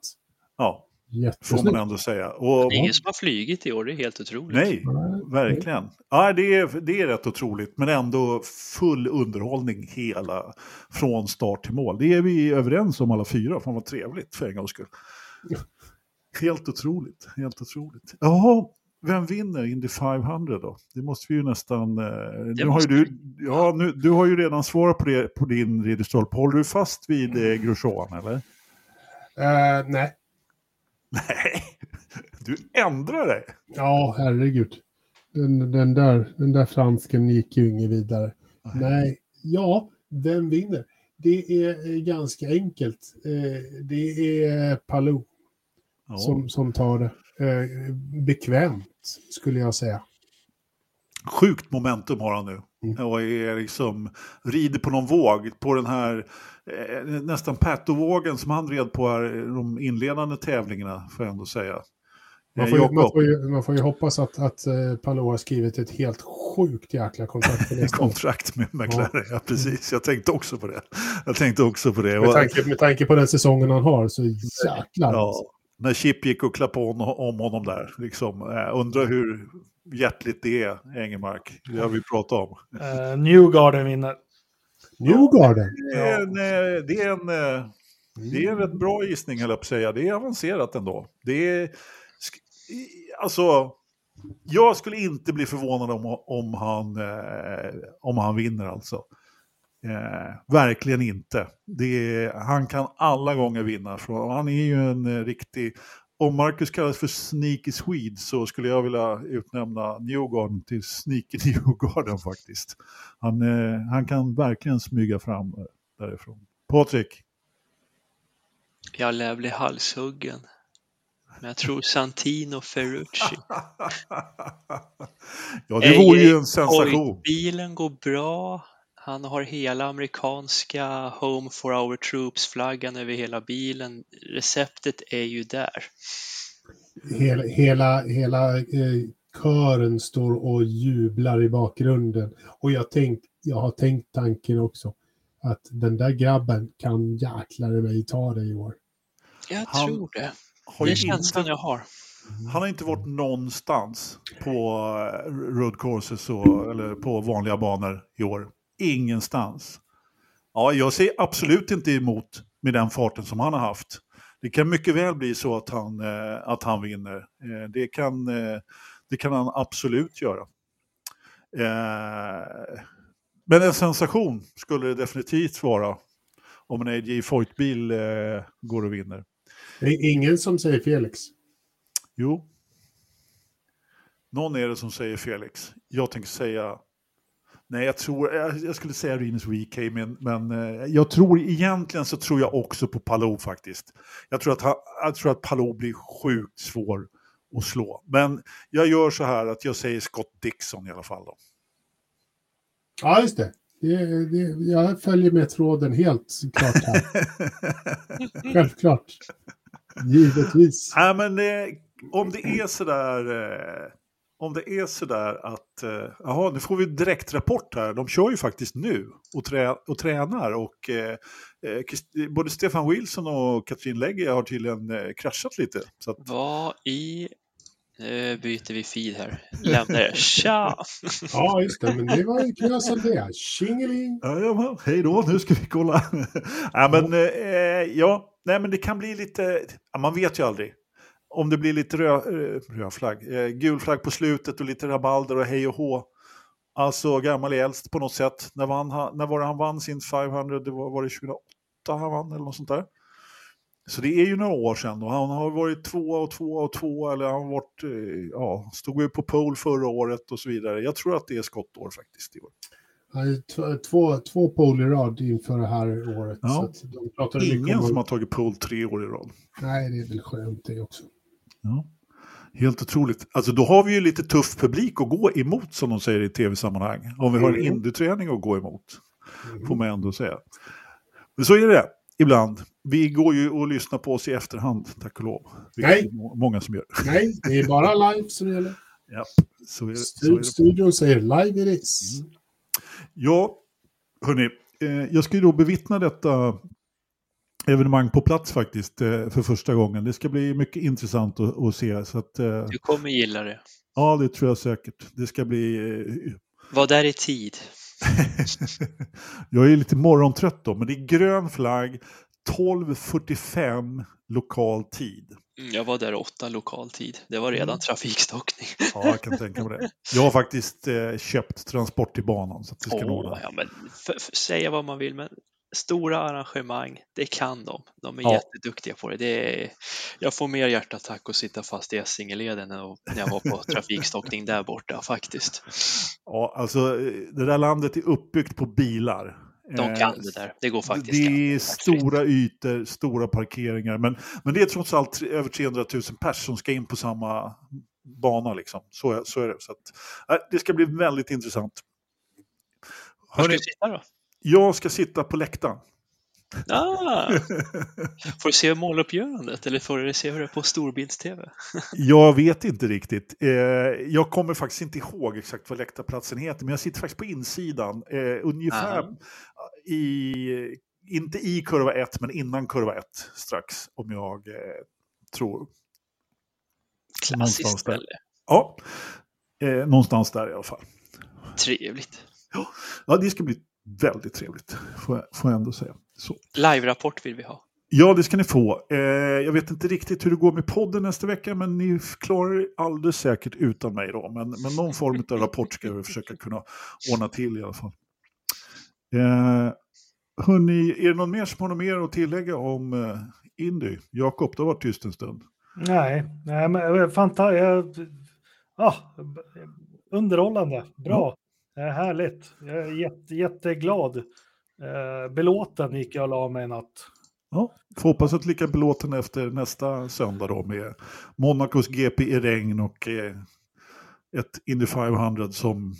Speaker 1: Ja, får man
Speaker 2: Jättesnyggt.
Speaker 1: ändå säga. Och,
Speaker 4: Det är ingen som har flugit i år, det är helt otroligt.
Speaker 1: nej, verkligen. Ja, det, är, det är rätt otroligt, men ändå full underhållning hela, från start till mål. Det är vi överens om alla fyra, fan vad trevligt för en gångs skull. Helt otroligt, helt otroligt. Jaha, vem vinner Indy 500 då? Det måste vi ju nästan... Eh, nu har du, ja, nu, du har ju redan svarat på det på din ridderstolpe. Håller du fast vid eh, Grosjean eller?
Speaker 2: Eh, nej.
Speaker 1: Nej, du ändrar dig.
Speaker 2: Ja, herregud. Den, den, där, den där fransken gick ju inget vidare. Nej, ja, vem vinner? Det är eh, ganska enkelt. Eh, Det är Palou
Speaker 1: Ja.
Speaker 2: som, som tar det. Eh, Bekvämt, skulle jag säga.
Speaker 1: Sjukt momentum har han nu.
Speaker 2: Mm.
Speaker 1: Och är liksom, rider på någon våg, på den här eh, nästan Pato-vågen som han red på här, de inledande tävlingarna, får jag ändå säga.
Speaker 2: Man
Speaker 1: Eh,
Speaker 2: får, ju, man, får ju, man får ju hoppas att, att eh, Palou har skrivit ett helt sjukt jäkla kontrakt för [LAUGHS]
Speaker 1: kontrakt med McLaren, ja. precis. Jag tänkte också på det. Jag tänkte också på det.
Speaker 2: Med tanke, med tanke på den sängen han har så jäklar.
Speaker 1: ja, när Chip gick och klappade om, om honom där, liksom, eh, undrar hur hjärtligt det är, Engelmark. Det har vi pratat om.
Speaker 3: Uh, Newgarden vinner.
Speaker 2: Newgarden.
Speaker 1: Det är en, eh, det är en, eh, det är en rätt bra gissning, höll jag på att säga. Det är avancerat ändå. Det är, alltså, jag skulle inte bli förvånad om, om, han, eh, om han vinner alltså. Eh, verkligen inte. Det är, han kan alla gånger vinna. Han är ju en eh, riktig... Om Marcus kallas för Sneaky Swede så skulle jag vilja utnämna Newgarden till Sneaky [LAUGHS] Newgarden faktiskt. Han, eh, han kan verkligen smyga fram eh, därifrån. Patrik?
Speaker 4: Jag lär bli halshuggen. Men jag tror Santino Ferrucci. [LAUGHS]
Speaker 1: ja, det vore ju en sensation.
Speaker 4: Oj, bilen går bra. Han har hela amerikanska Home for our troops-flaggan över hela bilen. Receptet är ju där.
Speaker 2: Hela, hela, hela eh, kören står och jublar i bakgrunden. Och jag, tänk, jag har tänkt tanken också. Att den där grabben kan jäklar mig ta det i år.
Speaker 4: Jag
Speaker 1: Han
Speaker 4: tror det.
Speaker 1: Har
Speaker 4: Det är känslan
Speaker 1: inte,
Speaker 4: jag har.
Speaker 1: han har inte varit någonstans på eh, road courses och, eller på vanliga banor i år. Ingenstans. Ja, jag ser absolut inte emot med den farten som han har haft. Det kan mycket väl bli så att han, eh, att han vinner. Eh, det, kan, eh, det kan han absolut göra. Men en sensation skulle det definitivt vara om en AJ Foyt-bil går och vinner.
Speaker 2: Det är ingen som säger Felix.
Speaker 1: Jo. Någon är det som säger Felix. Jag tänker säga... Nej, jag tror... Jag, jag skulle säga Rinus WK, men, men eh, jag tror egentligen så tror jag också på Palou faktiskt. Jag tror att, jag tror att Palou blir sjukt svår att slå. Men jag gör så här att jag säger Scott Dixon i alla fall. Då.
Speaker 2: Ja, just det. det, det jag följer med tråden helt klart här. [LAUGHS] Självklart. Givetvis.
Speaker 1: Nej, men eh, om det är sådär... Eh, om det är sådär att, eh, jaha, nu får vi direktrapport här. De kör ju faktiskt nu och, trä, och tränar och eh, eh, Christ- både Stefan Wilson och Katrin Legge har tydligen eh, kraschat lite. Så att,
Speaker 4: Vad i... Nu byter vi feed här. Lämnar det. Tja!
Speaker 2: Ja, just det. Men det var ju knösat det. Tjingeling!
Speaker 1: ja, hej då, nu ska vi kolla. [LAUGHS] ja, men, eh, ja, nej, men det kan bli lite, ja, man vet ju aldrig. Om det blir lite rö, eh, röd flagg, eh, gul flagg på slutet och lite rabalder och hej och hå. Alltså gammal är äldst på något sätt. När, vann, när var det han vann sin 500? Det var, var det 2008 han vann eller något sånt där? Så det är ju några år sedan och han har varit tvåa och tvåa och tvåa eller han varit, eh, ja, stod ju på pole förra året och så vidare. Jag tror att det är skottår faktiskt i år.
Speaker 2: Två, två pole i rad inför det här året.
Speaker 1: Ja.
Speaker 2: De
Speaker 1: Ingen
Speaker 2: om...
Speaker 1: som har tagit pole tre år i rad.
Speaker 2: Nej, det är väl skönt det också.
Speaker 1: Ja. Helt otroligt. Alltså då har vi ju lite tuff publik att gå emot som de säger i tv-sammanhang. Om vi har en
Speaker 2: Mm.
Speaker 1: induträning att gå emot.
Speaker 2: Mm.
Speaker 1: Får man ändå säga. Men så är det ibland. Vi går ju och lyssnar på oss i efterhand, tack och lov.
Speaker 2: Nej.
Speaker 1: det är må- många som gör.
Speaker 2: Nej, det är bara live som gäller. [LAUGHS]
Speaker 1: Så är det, så är det.
Speaker 2: Studion säger live it is.
Speaker 1: Mm. Ja, hörni. Eh, jag ska ju då bevittna detta evenemang på plats faktiskt eh, för första gången. Det ska bli mycket intressant att, att se. Så att, eh,
Speaker 4: Du kommer gilla det.
Speaker 1: ja, det tror jag säkert. Det ska bli eh,
Speaker 4: Var där i tid. [LAUGHS]
Speaker 1: jag är lite morgontrött då, men det är grön flagg, 12.45 lokal tid.
Speaker 4: Mm, Jag var där åtta lokal tid. Det var redan
Speaker 1: Mm.
Speaker 4: trafikstockning.
Speaker 1: Ja, jag kan tänka mig det. Jag har faktiskt eh, köpt transport till banan så att det ska där.
Speaker 4: ja, men för, för, säga vad man vill, men stora arrangemang, det kan de. De är
Speaker 1: Ja.
Speaker 4: jätteduktiga på det. det är, jag får mer hjärtattack att sitta fast i Essingeleden än när jag var på [LAUGHS] trafikstockning där borta faktiskt.
Speaker 1: Ja, alltså eh, det där landet är uppbyggt på bilar.
Speaker 4: De
Speaker 1: Eh,
Speaker 4: kan det där. Det går faktiskt
Speaker 1: Det är stora ytor, stora parkeringar, men, men det är trots allt över 300 000 pers som ska in på samma bana. Liksom. Så, är- så är det. Så att, eh, det ska bli väldigt intressant.
Speaker 4: Var ska
Speaker 1: Hörrni,
Speaker 4: du sitta då?
Speaker 1: Jag ska sitta på läktaren.
Speaker 4: Ah, [LAUGHS] får du se måluppgörandet eller får du se hur det är på storbilds-tv? [LAUGHS]
Speaker 1: Jag vet inte riktigt. Eh, jag kommer faktiskt inte ihåg exakt vad läktarplatsen heter, men jag sitter faktiskt på insidan. Eh, ungefär
Speaker 4: Aha.
Speaker 1: i, inte i kurva 1, men innan kurva 1 strax, om jag eh, tror.
Speaker 4: Klassiskt ställe.
Speaker 1: Ja, någonstans där i alla fall.
Speaker 4: Trevligt.
Speaker 1: Ja, det ska bli väldigt trevligt, får jag, får jag ändå säga. Så.
Speaker 4: Live-rapport vill vi ha.
Speaker 1: Ja, det ska ni få. Eh, jag vet inte riktigt hur det går med podden nästa vecka, men ni klarar er alldeles säkert utan mig då. Men, men någon form av rapport ska vi försöka kunna ordna till i alla fall. Eh, hörni, är det någon mer som har något mer att tillägga om eh, Indy? Jakob, du har varit tyst en stund.
Speaker 3: Nej, nej men fantastiskt. Ja, underhållande, bra, eh, härligt. Jag är jätte, jätteglad. Eh, belåten gick jag och la mig i natt.
Speaker 1: Ja, får hoppas att lika belåten efter nästa söndag då med Monacos GP i regn och eh, ett Indy 500 som...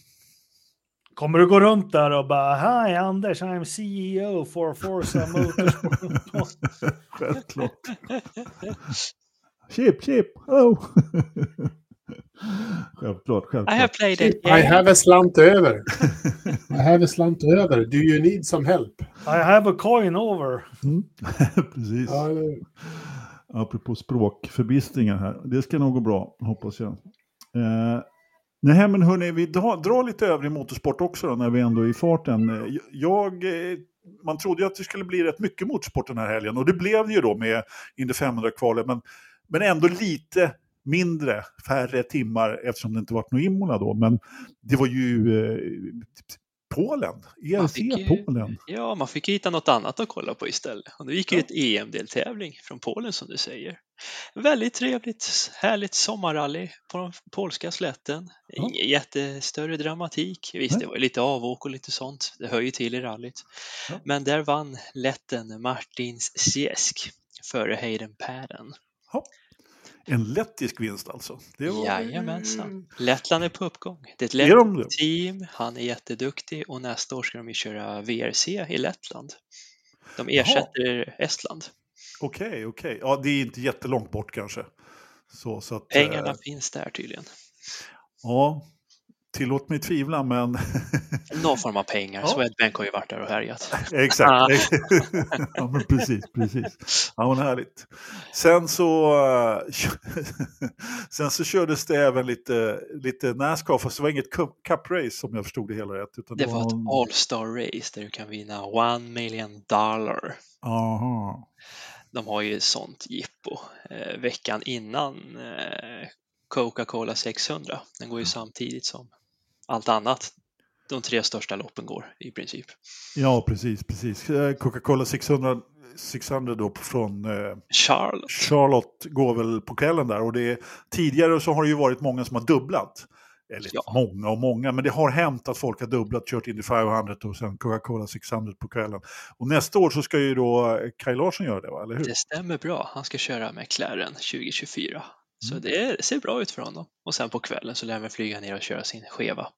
Speaker 3: Kommer du gå runt där och bara Hi Anders, I'm CEO for Forza Motorsport. [LAUGHS]
Speaker 1: Självklart. Chip, chip, oh. [LAUGHS] [LAUGHS] Självklart,
Speaker 4: I have
Speaker 1: självklart.
Speaker 4: played it.
Speaker 2: I have a slant över. [LAUGHS] I have a slant över. Do you need some help?
Speaker 3: I have a coin over.
Speaker 1: Mm. [LAUGHS] Precis.
Speaker 2: Eller-
Speaker 1: Apropå språkförbistringar här. Det ska nog gå bra, hoppas jag. Eh, nej, men hörni, vi drar, drar lite övrig motorsport också då, när vi ändå är i farten. Eh, Jag, eh, man trodde ju att det skulle bli rätt mycket motorsport den här helgen och det blev det ju då med Indy 500-kvalet. Men, men ändå lite mindre, färre timmar eftersom det inte varit något Imola då. Men det var ju eh, Polen, ERC
Speaker 4: ju-
Speaker 1: Polen.
Speaker 4: Ja, man fick hitta något annat att kolla på istället. Och nu gick ju ett EM-deltävling från Polen som du säger. Väldigt trevligt, härligt sommarrally på den polska slätten.
Speaker 1: Ja.
Speaker 4: Ingen jättestörre dramatik. Visst,
Speaker 1: Nej.
Speaker 4: det var lite avåk och lite sånt. Det hör ju till i rallyt.
Speaker 1: Ja.
Speaker 4: Men där vann letten Martin Siesk före Hayden Padden.
Speaker 1: Ja. En lettisk vinst alltså. Det var,
Speaker 4: Jajamensan. Lettland är på uppgång. Det är ett
Speaker 1: Är de det?
Speaker 4: lettiskt team, han är jätteduktig och nästa år ska de ju köra VRC i Lettland. De ersätter Estland.
Speaker 1: Okej, okej. Ja, det är inte jättelångt bort kanske. Så, så att, eh,
Speaker 4: Pengarna finns där tydligen.
Speaker 1: Ja, tillåt mig tvivla, men [LAUGHS]
Speaker 4: Någon form av pengar.
Speaker 1: Ja.
Speaker 4: Swedbank har ju varit där och härjat. [LAUGHS]
Speaker 1: exakt. [LAUGHS] Ja, men precis, precis. Ja, men härligt. Sen så, eh, sen så kördes det även lite, lite Nascar, fast det var inget cup- cup-race som jag förstod det hela rätt. Utan
Speaker 4: Det var ett
Speaker 1: någon-
Speaker 4: All-Star Race där du kan vinna one million dollar.
Speaker 1: Aha.
Speaker 4: De har ju ett sånt jippo. Eh, veckan innan eh, Coca-Cola 600. Den går ju samtidigt som allt annat. De tre största loppen går i princip.
Speaker 1: Ja, precis, precis. Eh, Coca-Cola 600, 600 då från eh,
Speaker 4: Charlotte.
Speaker 1: Charlotte går väl på kvällen där och det är, tidigare så har det ju varit många som har dubblat. Eller
Speaker 4: Ja.
Speaker 1: många och många, men det har hänt att folk har dubblat, kört Indy 500 och sen Coca-Cola 600 på kvällen. Och nästa år så ska ju då Kaj Larsson göra det, va? eller hur?
Speaker 4: Det stämmer bra. Han ska köra McLaren 2024. Så
Speaker 1: Mm.
Speaker 4: det, ser bra ut för honom. Och sen på kvällen så lär han flyga ner och köra sin skeva.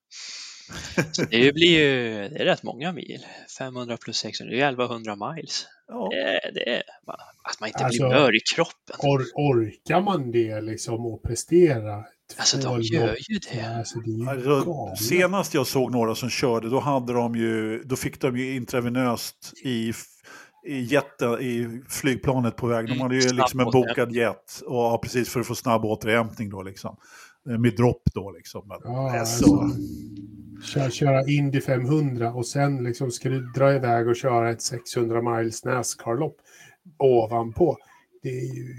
Speaker 4: Så det [LAUGHS] blir ju det är rätt många mil. 500 plus 600, det är 1100 miles.
Speaker 1: Ja.
Speaker 4: Det, är- det är att man inte
Speaker 2: Alltså-
Speaker 4: blir mör i kroppen.
Speaker 2: Or, orkar man det liksom och prestera?
Speaker 4: Alltså de gör ju det.
Speaker 2: Alltså, det är ju
Speaker 1: Alltså, senast jag såg några som körde, då, hade de ju, då fick de ju intravenöst i, i, jeten, i flygplanet på väg. De
Speaker 4: Mm,
Speaker 1: hade ju
Speaker 4: snabb
Speaker 1: liksom en bokad jet, och, ja, precis för att få snabb återhämtning då liksom. Eh, Med dropp då liksom. Men,
Speaker 2: Ja,
Speaker 1: alltså,
Speaker 2: alltså, köra, köra Indy 500 och sen liksom ska du dra iväg och köra ett 600 miles Nascar-lopp ovanpå. Det är ju,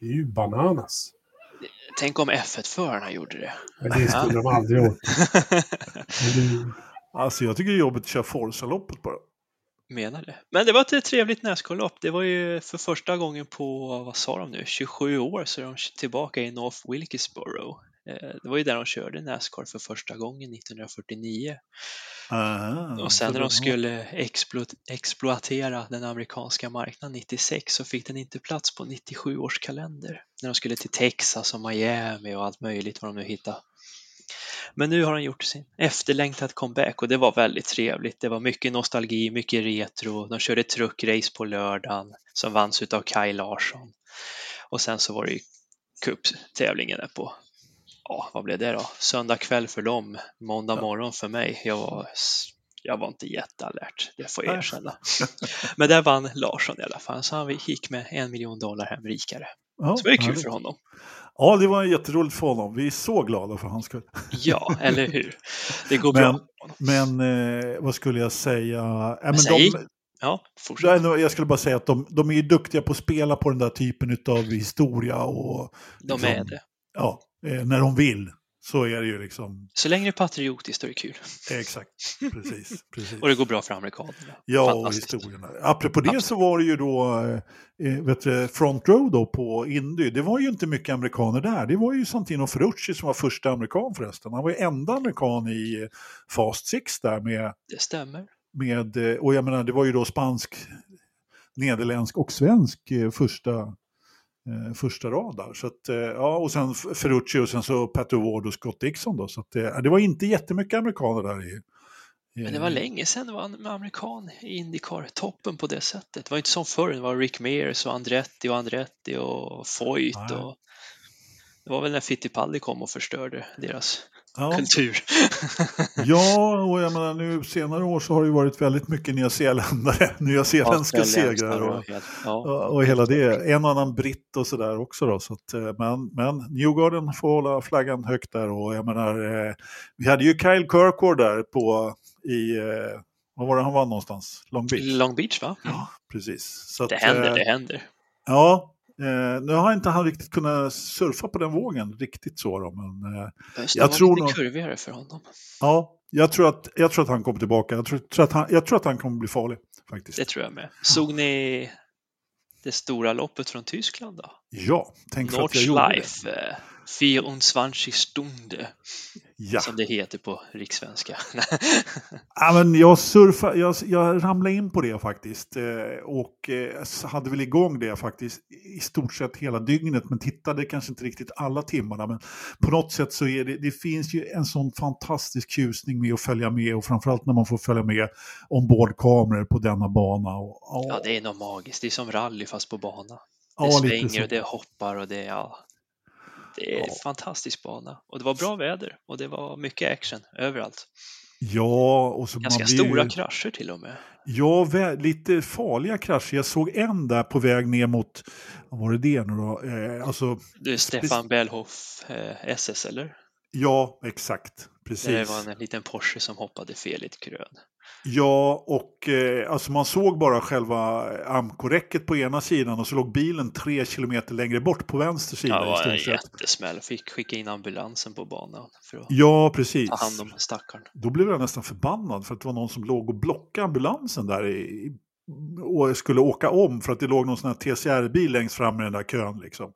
Speaker 2: det är ju bananas.
Speaker 4: Tänk om F1-förarna gjorde det.
Speaker 2: Men det skulle de aldrig [LAUGHS] det-
Speaker 1: alltså jag tycker det är jobbigt att köra Forza-loppet bara.
Speaker 4: Menar det. Men det var ett trevligt Nascar-lopp. Det var ju för första gången på, vad sa de nu, 27 år så är de tillbaka i North Wilkesboro. Eh, Det var ju där de körde Nascar för första gången 1949.
Speaker 1: Aha,
Speaker 4: Och sen när de skulle explo- exploatera den amerikanska marknaden 96 så fick den inte plats på 97 års kalender. När de skulle till Texas och Miami och allt möjligt vad de nu hittade. Men nu har de gjort sin efterlängtad comeback och det var väldigt trevligt. Det var mycket nostalgi, mycket retro. De körde truckrace på lördagen som vanns av Kaj Larsson. Och sen så var det ju cuptävlingen där på, ja vad blev det då? Söndag kväll för dem, måndag morgon för mig. Jag var, jag var inte jättealert, det får jag erkänna. Men där vann Larsson i alla fall, så han gick med en miljon dollar hem rikare.
Speaker 1: Ja,
Speaker 4: Så det var kul för honom.
Speaker 1: Ja, det var jätteroligt för honom. Vi är så glada för hans skull.
Speaker 4: Ja, eller hur? Det går
Speaker 1: Men-
Speaker 4: bra.
Speaker 1: Men eh, vad skulle jag säga? Äh, men
Speaker 4: säg-
Speaker 1: de,
Speaker 4: Ja, fortsätt.
Speaker 1: jag skulle bara säga att de, de är ju duktiga på att spela på den där typen av historia och
Speaker 4: De
Speaker 1: liksom,
Speaker 4: är det.
Speaker 1: ja, eh, när de vill så är det ju liksom,
Speaker 4: Så länge det är patriotiskt är det kul.
Speaker 1: exakt, precis. [LAUGHS] precis.
Speaker 4: Och det går bra för amerikanerna.
Speaker 1: Ja, och historierna. Apropå det
Speaker 4: Absolut.
Speaker 1: så var det ju då eh, eh, vet du, Front Row då på Indy. Det var ju inte mycket amerikaner där. Det var ju Santino Ferrucci som var första amerikan förresten. Han var ju enda amerikan i eh, Fast Six där med,
Speaker 4: Det stämmer.
Speaker 1: med eh, och jag menar det var ju då spansk, nederländsk och svensk eh, första, eh, första rad där. Så att, eh, ja, och sen Ferrucci och sen så Pat O'Ward och Scott Dixon då. Så att, eh, det var inte jättemycket amerikaner där i.
Speaker 4: Men det var länge sedan det var en amerikan i Indycar-toppen på det sättet. Det var inte som förr, det var Rick Mears och Andretti och Andretti och Foyt
Speaker 1: Nej.
Speaker 4: och Det var väl när Fittipaldi kom och förstörde deras
Speaker 1: Ja.
Speaker 4: kultur. [LAUGHS]
Speaker 1: Ja, och jag menar nu senare år så har det varit väldigt mycket nyzeeländare, [LAUGHS] nyzeeländska segrar och,
Speaker 4: Ja,
Speaker 1: och, hela det. En och annan britt och sådär också då. Så att, eh, men, men Newgarden får hålla flaggan högt där och jag menar, eh, vi hade ju Kyle Kirkwood där på i, eh, vad var det han var någonstans? Long Beach?
Speaker 4: Long Beach va?
Speaker 1: Ja, precis. Att,
Speaker 4: Det händer,
Speaker 1: eh,
Speaker 4: det händer.
Speaker 1: Ja, eh, nu har inte han riktigt kunnat surfa på den vågen riktigt så då, men eh, jag tror
Speaker 4: lite
Speaker 1: nog-
Speaker 4: kurvigare för honom.
Speaker 1: ja, jag tror, att, jag tror att han kommer tillbaka. Jag tror, tror att han, jag tror att han kommer bli farlig faktiskt.
Speaker 4: Det tror jag med. Såg ni det stora loppet från Tyskland då?
Speaker 1: Ja, tänk för att jag gjorde det.
Speaker 4: Nordschleife, eh, 24 Stunde,
Speaker 1: Ja.
Speaker 4: som det heter på rikssvenska. [LAUGHS]
Speaker 1: Ja, men jag, surfa, jag, jag ramlade in på det faktiskt eh, och eh, hade väl igång det faktiskt i stort sett hela dygnet men tittade kanske inte riktigt alla timmarna. Men på något sätt så är det, det finns ju en sån fantastisk tjusning med att följa med och framförallt när man får följa med ombordkameror på denna bana. Och, ja,
Speaker 4: Ja, det är nog magiskt. Det är som rally fast på bana. Det
Speaker 1: ja,
Speaker 4: svänger och det hoppar och det, ja. Det är en
Speaker 1: Ja.
Speaker 4: fantastisk bana. Och det var bra väder och det var mycket action överallt.
Speaker 1: Ja, och så
Speaker 4: Ganska
Speaker 1: man blir
Speaker 4: stora krascher till och med.
Speaker 1: Ja, lite farliga krascher. Jag såg en där på väg ner mot, vad var det det nu då? Eh, alltså,
Speaker 4: Du är Stefan Bellhoff eh, SS eller?
Speaker 1: ja, exakt.
Speaker 4: Det
Speaker 1: Precis.
Speaker 4: var en liten Porsche som hoppade fel i ett krön.
Speaker 1: Ja, och eh, alltså man såg bara själva amkoräcket på ena sidan och så låg bilen tre kilometer längre bort på vänster sida
Speaker 4: Ja, det var en jättesmäll. Fick skicka in ambulansen på banan för att
Speaker 1: Ja, precis.
Speaker 4: ta hand om stackaren.
Speaker 1: Då blev jag nästan förbannad för att det var någon som låg och blockade ambulansen där i, och skulle åka om för att det låg någon sån här TCR-bil längst fram i den där kön. Liksom.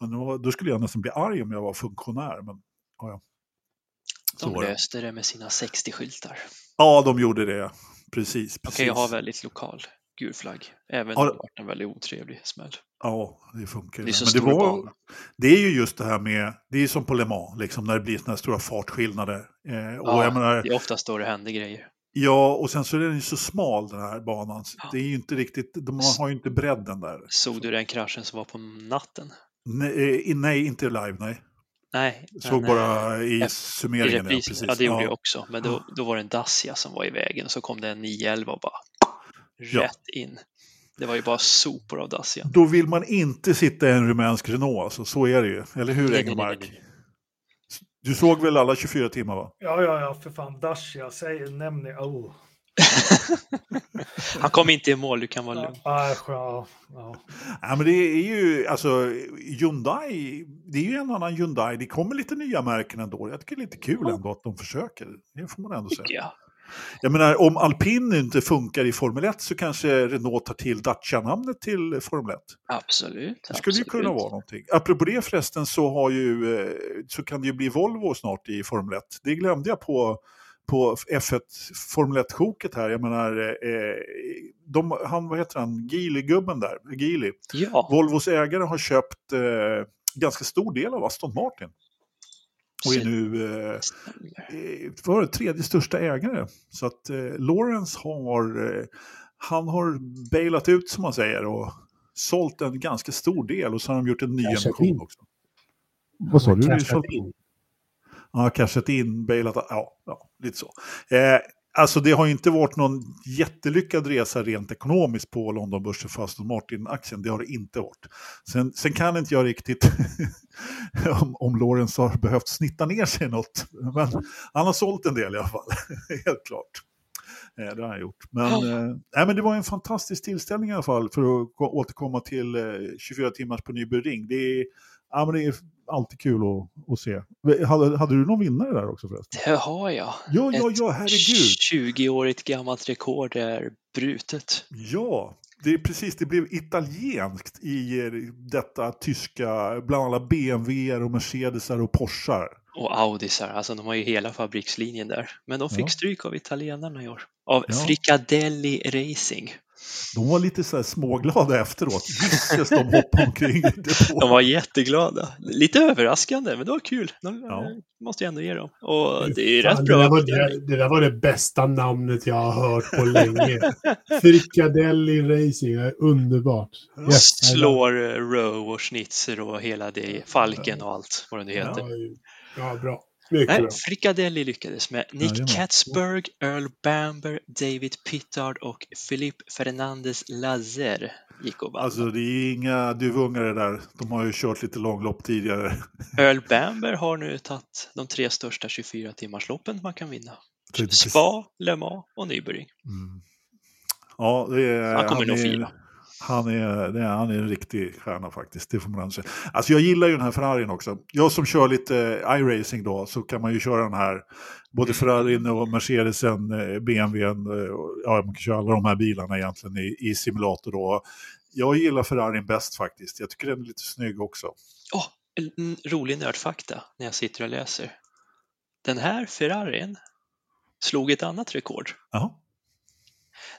Speaker 1: Men då, då skulle jag nästan bli arg om jag var funktionär. Men, ja,
Speaker 4: De
Speaker 1: var
Speaker 4: löste det med sina 60 skyltar.
Speaker 1: ja, de gjorde det. Precis. Precis.
Speaker 4: kan ju ha väldigt lokal gul flagg, även om
Speaker 1: det-
Speaker 4: det varit en väldigt otrevlig smäll.
Speaker 1: Ja, det funkar.
Speaker 4: Det är
Speaker 1: Men det, var, det är ju just det här med, det är som på Le Mans, liksom, när det blir såna här stora fartskillnader. Eh,
Speaker 4: Ja,
Speaker 1: jag menar,
Speaker 4: Det är oftast då det händer grejer.
Speaker 1: ja, och sen så är den ju så smal den här banan.
Speaker 4: Ja.
Speaker 1: Det är ju inte riktigt, de har ju inte bredden där.
Speaker 4: Såg du den kraschen som var på natten?
Speaker 1: Nej, eh, nej inte live, nej.
Speaker 4: Nej.
Speaker 1: Såg
Speaker 4: men, eh,
Speaker 1: bara i
Speaker 4: i
Speaker 1: summeringen. Ja,
Speaker 4: repris,
Speaker 1: precis.
Speaker 4: ja, det gjorde
Speaker 1: ja.
Speaker 4: jag också. Men då, då var det en Dacia som var i vägen och så kom det en 911 och bara
Speaker 1: Ja.
Speaker 4: rätt in. Det var ju bara sopor av Dacia.
Speaker 1: Då vill man inte sitta i en rumänsk Renault, alltså. så är det ju. Eller hur,
Speaker 4: Nej, nej, nej,
Speaker 1: Engelmark?
Speaker 4: nej, nej.
Speaker 1: Du såg väl alla 24 timmar, va?
Speaker 3: Ja, ja, ja, för fan. Dacia, säg, nämn det. Oh. [LAUGHS]
Speaker 4: Han kom inte i mål, du kan vara
Speaker 3: Ja,
Speaker 4: lugn.
Speaker 3: ja, ja, ja.
Speaker 1: Ja, men det är ju, alltså, Hyundai, det är ju en annan Hyundai. Det kommer lite nya märken ändå. Jag tycker det är lite kul ändå att de försöker. Det får man ändå säga.
Speaker 4: Tycker jag.
Speaker 1: Menar, om alpin inte funkar i Formel 1 så kanske Renault tar till Dacia-namnet till Formel 1.
Speaker 4: Absolut.
Speaker 1: Det skulle ju
Speaker 4: absolut.
Speaker 1: kunna vara någonting. Apropå det förresten så, har ju, eh, så kan det ju bli Volvo snart i Formel 1. Det glömde jag på, på F1 Formel 1-sjoket här. Jag menar, eh, de, han, vad heter han, Geely-gubben där, Geely.
Speaker 4: Ja,
Speaker 1: Volvos ägare har köpt eh, ganska stor del av Aston Martin. Och är nu eh, eh, var det, tredje största ägare. Så att eh, Lawrence har, eh, han har bailat ut som man säger och sålt en ganska stor del och så har de gjort en ny emission också.
Speaker 5: Vad sa du?
Speaker 2: Cashat in.
Speaker 1: Ja, cashat in, bailat, ja, ja lite så. Eh, alltså det har inte varit någon jättelyckad resa rent ekonomiskt på Londonbörsen för Aston Martin-aktien. Det har det inte varit. Sen, sen kan inte jag riktigt [LAUGHS] om, om Lawrence har behövt snitta ner sig något. Men han har sålt en del i alla fall, [LAUGHS] helt klart. Eh, det har han gjort. Men, eh, nej, men det var en fantastisk tillställning i alla fall för att återkomma till eh, 24 timmars på Nyby Ring. Det är, ja, det är alltid kul att, att se. Hade, hade du någon vinnare där också förresten?
Speaker 4: Det har jag.
Speaker 1: Ja, ja, ja, herregud.
Speaker 4: 20-årigt gammalt rekord är brutet.
Speaker 1: Ja, det är precis, det blev italienskt i eh, detta tyska, bland alla BMW och Mercedesar och Porschar.
Speaker 4: Och Audisar, alltså de har ju hela fabrikslinjen där. Men de fick
Speaker 1: Ja.
Speaker 4: stryk av italienarna i år. Av
Speaker 1: Ja.
Speaker 4: Fricadelli Racing.
Speaker 1: De var lite så småglada efteråt. Gisses, de hoppade omkring.
Speaker 4: De var jätteglada. Lite överraskande, men det var kul. De,
Speaker 1: Ja.
Speaker 4: måste jag ändå ge dem. Och det är ju rätt
Speaker 2: Fan,
Speaker 4: bra
Speaker 2: det, där var, det, det där var det bästa namnet jag har hört på länge. [LAUGHS] Frikadelli Racing, underbart. Yes,
Speaker 4: Slår eh, Row och Schnitzer och hela det, Falken och allt vad det heter.
Speaker 2: Ja, ja, bra.
Speaker 4: Nej. Frikadelli lyckades med Nick
Speaker 1: Jajamän.
Speaker 4: Katzberg, Earl Bamber, David Pittard och Philippe Fernandez Lazer gick och vann.
Speaker 1: Alltså det är inga duvungar där. De har ju kört lite långlopp tidigare. [LAUGHS]
Speaker 4: Earl Bamber har nu tagit de tre största 24 timmarsloppen man kan vinna. Spa, Le Mans och Nürburgring.
Speaker 1: Mm. Ja, det är,
Speaker 4: Han kommer nog
Speaker 1: är,
Speaker 4: fira.
Speaker 1: Han är, det är, han är en riktig stjärna faktiskt, det får man säga. Alltså jag gillar ju den här Ferrarin också. Jag som kör lite eh, iRacing då, så kan man ju köra den här, både Ferrarin och Mercedesen, eh, BMWn, eh, ja man kan köra alla de här bilarna egentligen i, i simulator då. Jag gillar Ferrarin bäst faktiskt, jag tycker den är lite snygg också.
Speaker 4: Åh, en rolig nördfakta när jag sitter och läser. Den här Ferrarin slog ett annat rekord.
Speaker 1: Ja.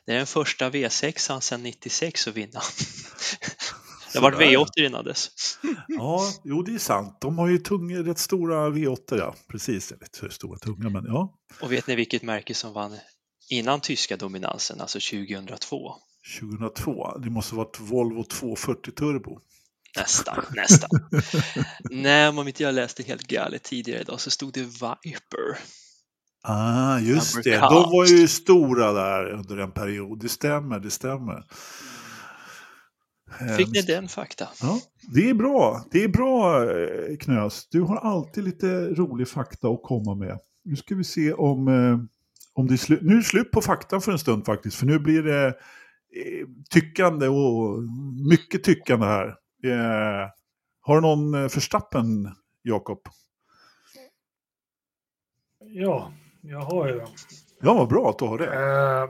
Speaker 4: Det är den första V6an sedan 96 att vinna. [LAUGHS] Det har varit
Speaker 1: Sådär.
Speaker 4: V80 innan dess. [LAUGHS]
Speaker 1: Ja, jo det är sant. De har ju tunga, rätt stora V8, ja. Precis, eller så stora tunga, men ja.
Speaker 4: Och vet ni vilket märke som vann innan tyska dominansen, alltså 2002?
Speaker 1: 2002, det måste vara ett Volvo 240 Turbo.
Speaker 4: Nästan, nästan. [LAUGHS] Nej, om inte jag läste helt galet tidigare idag så stod det Viper.
Speaker 1: Ah, just det. De var ju stora där under en period. Det stämmer, det stämmer.
Speaker 4: Fick ni den fakta?
Speaker 1: Ja, det är bra. Det är bra, eh, Knös. Du har alltid lite rolig fakta att komma med. Nu ska vi se om, eh, om det är slut. Nu är det slut på fakta för en stund faktiskt. För nu blir det eh, tyckande och mycket tyckande här. Har du någon förstappen, Jakob?
Speaker 3: Ja, jag har ju det.
Speaker 1: Ja, vad bra att du har det.
Speaker 3: Eh,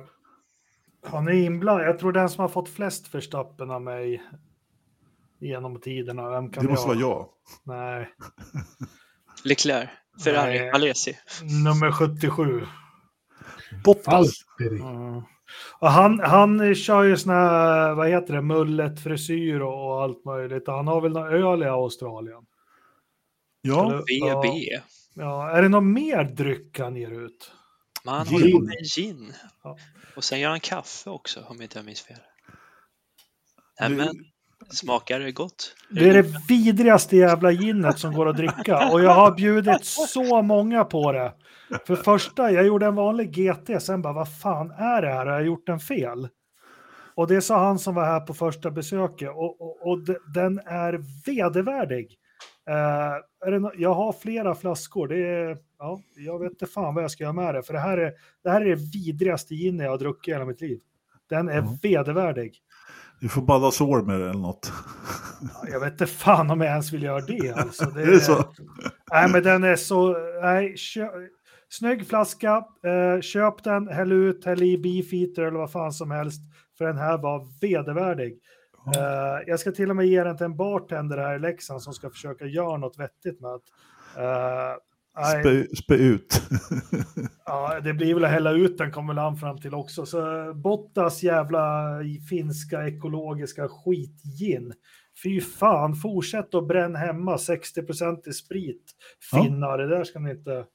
Speaker 3: har ni inblandad? Jag tror den som har fått flest förstappen av mig genom tiderna. Vem kan
Speaker 1: Det måste
Speaker 3: jag?
Speaker 1: vara jag.
Speaker 3: Nej, [LAUGHS]
Speaker 4: Leclerc, Ferrari,
Speaker 3: Nej.
Speaker 4: Alesi.
Speaker 3: nummer 77.
Speaker 1: Bottas.
Speaker 3: Mm. Och han, han kör ju såna här, vad heter det, mulletfrisyr och, och allt möjligt. Han har väl någon öl i Australien.
Speaker 1: Ja,
Speaker 4: BB.
Speaker 3: Ja, är det någon mer dryck han ger ut?
Speaker 4: Men han
Speaker 1: Gin.
Speaker 4: håller på med gin.
Speaker 3: Ja.
Speaker 4: Och sen gör han kaffe också, om inte jag minns fel. Nej, men smakar det gott?
Speaker 3: Det är det vidrigaste jävla ginet som går att dricka. Och jag har bjudit så många på det. För första, jag gjorde en vanlig GT, sen bara, vad fan är det här? Har jag gjort en fel? Och det sa han som var här på första besöket. Och, och, och de- den är vedervärdig. Eh, är no jag har flera flaskor. Det är, ja, jag vet inte fan vad jag ska göra med det. För det här är det, här är det vidrigaste gin jag har druckit i hela mitt liv. Den är
Speaker 1: Ja.
Speaker 3: vedervärdig.
Speaker 1: du får badda sår med det eller något.
Speaker 3: Ja, Jag vet inte fan om jag ens vill göra det. Alltså. Det [LAUGHS]
Speaker 1: Är det så?
Speaker 3: Nej, men den är så... Nej, kö... Snygg flaska. Eh, köp den, häll ut, häll i beefeater eller vad fan som helst. För den här var vedervärdig. Eh, jag ska till och med ge den till en bartender här i Leksand som ska försöka göra något vettigt med. Eh, nej,
Speaker 1: Spä, spä ut. [LAUGHS]
Speaker 3: Ja, det blir väl att hälla ut den kommer han fram till också. Så Bottas jävla finska ekologiska skitgin. Fy fan, fortsätt att bränna hemma 60% i sprit.
Speaker 1: Ja.
Speaker 3: Finnar, det där ska ni inte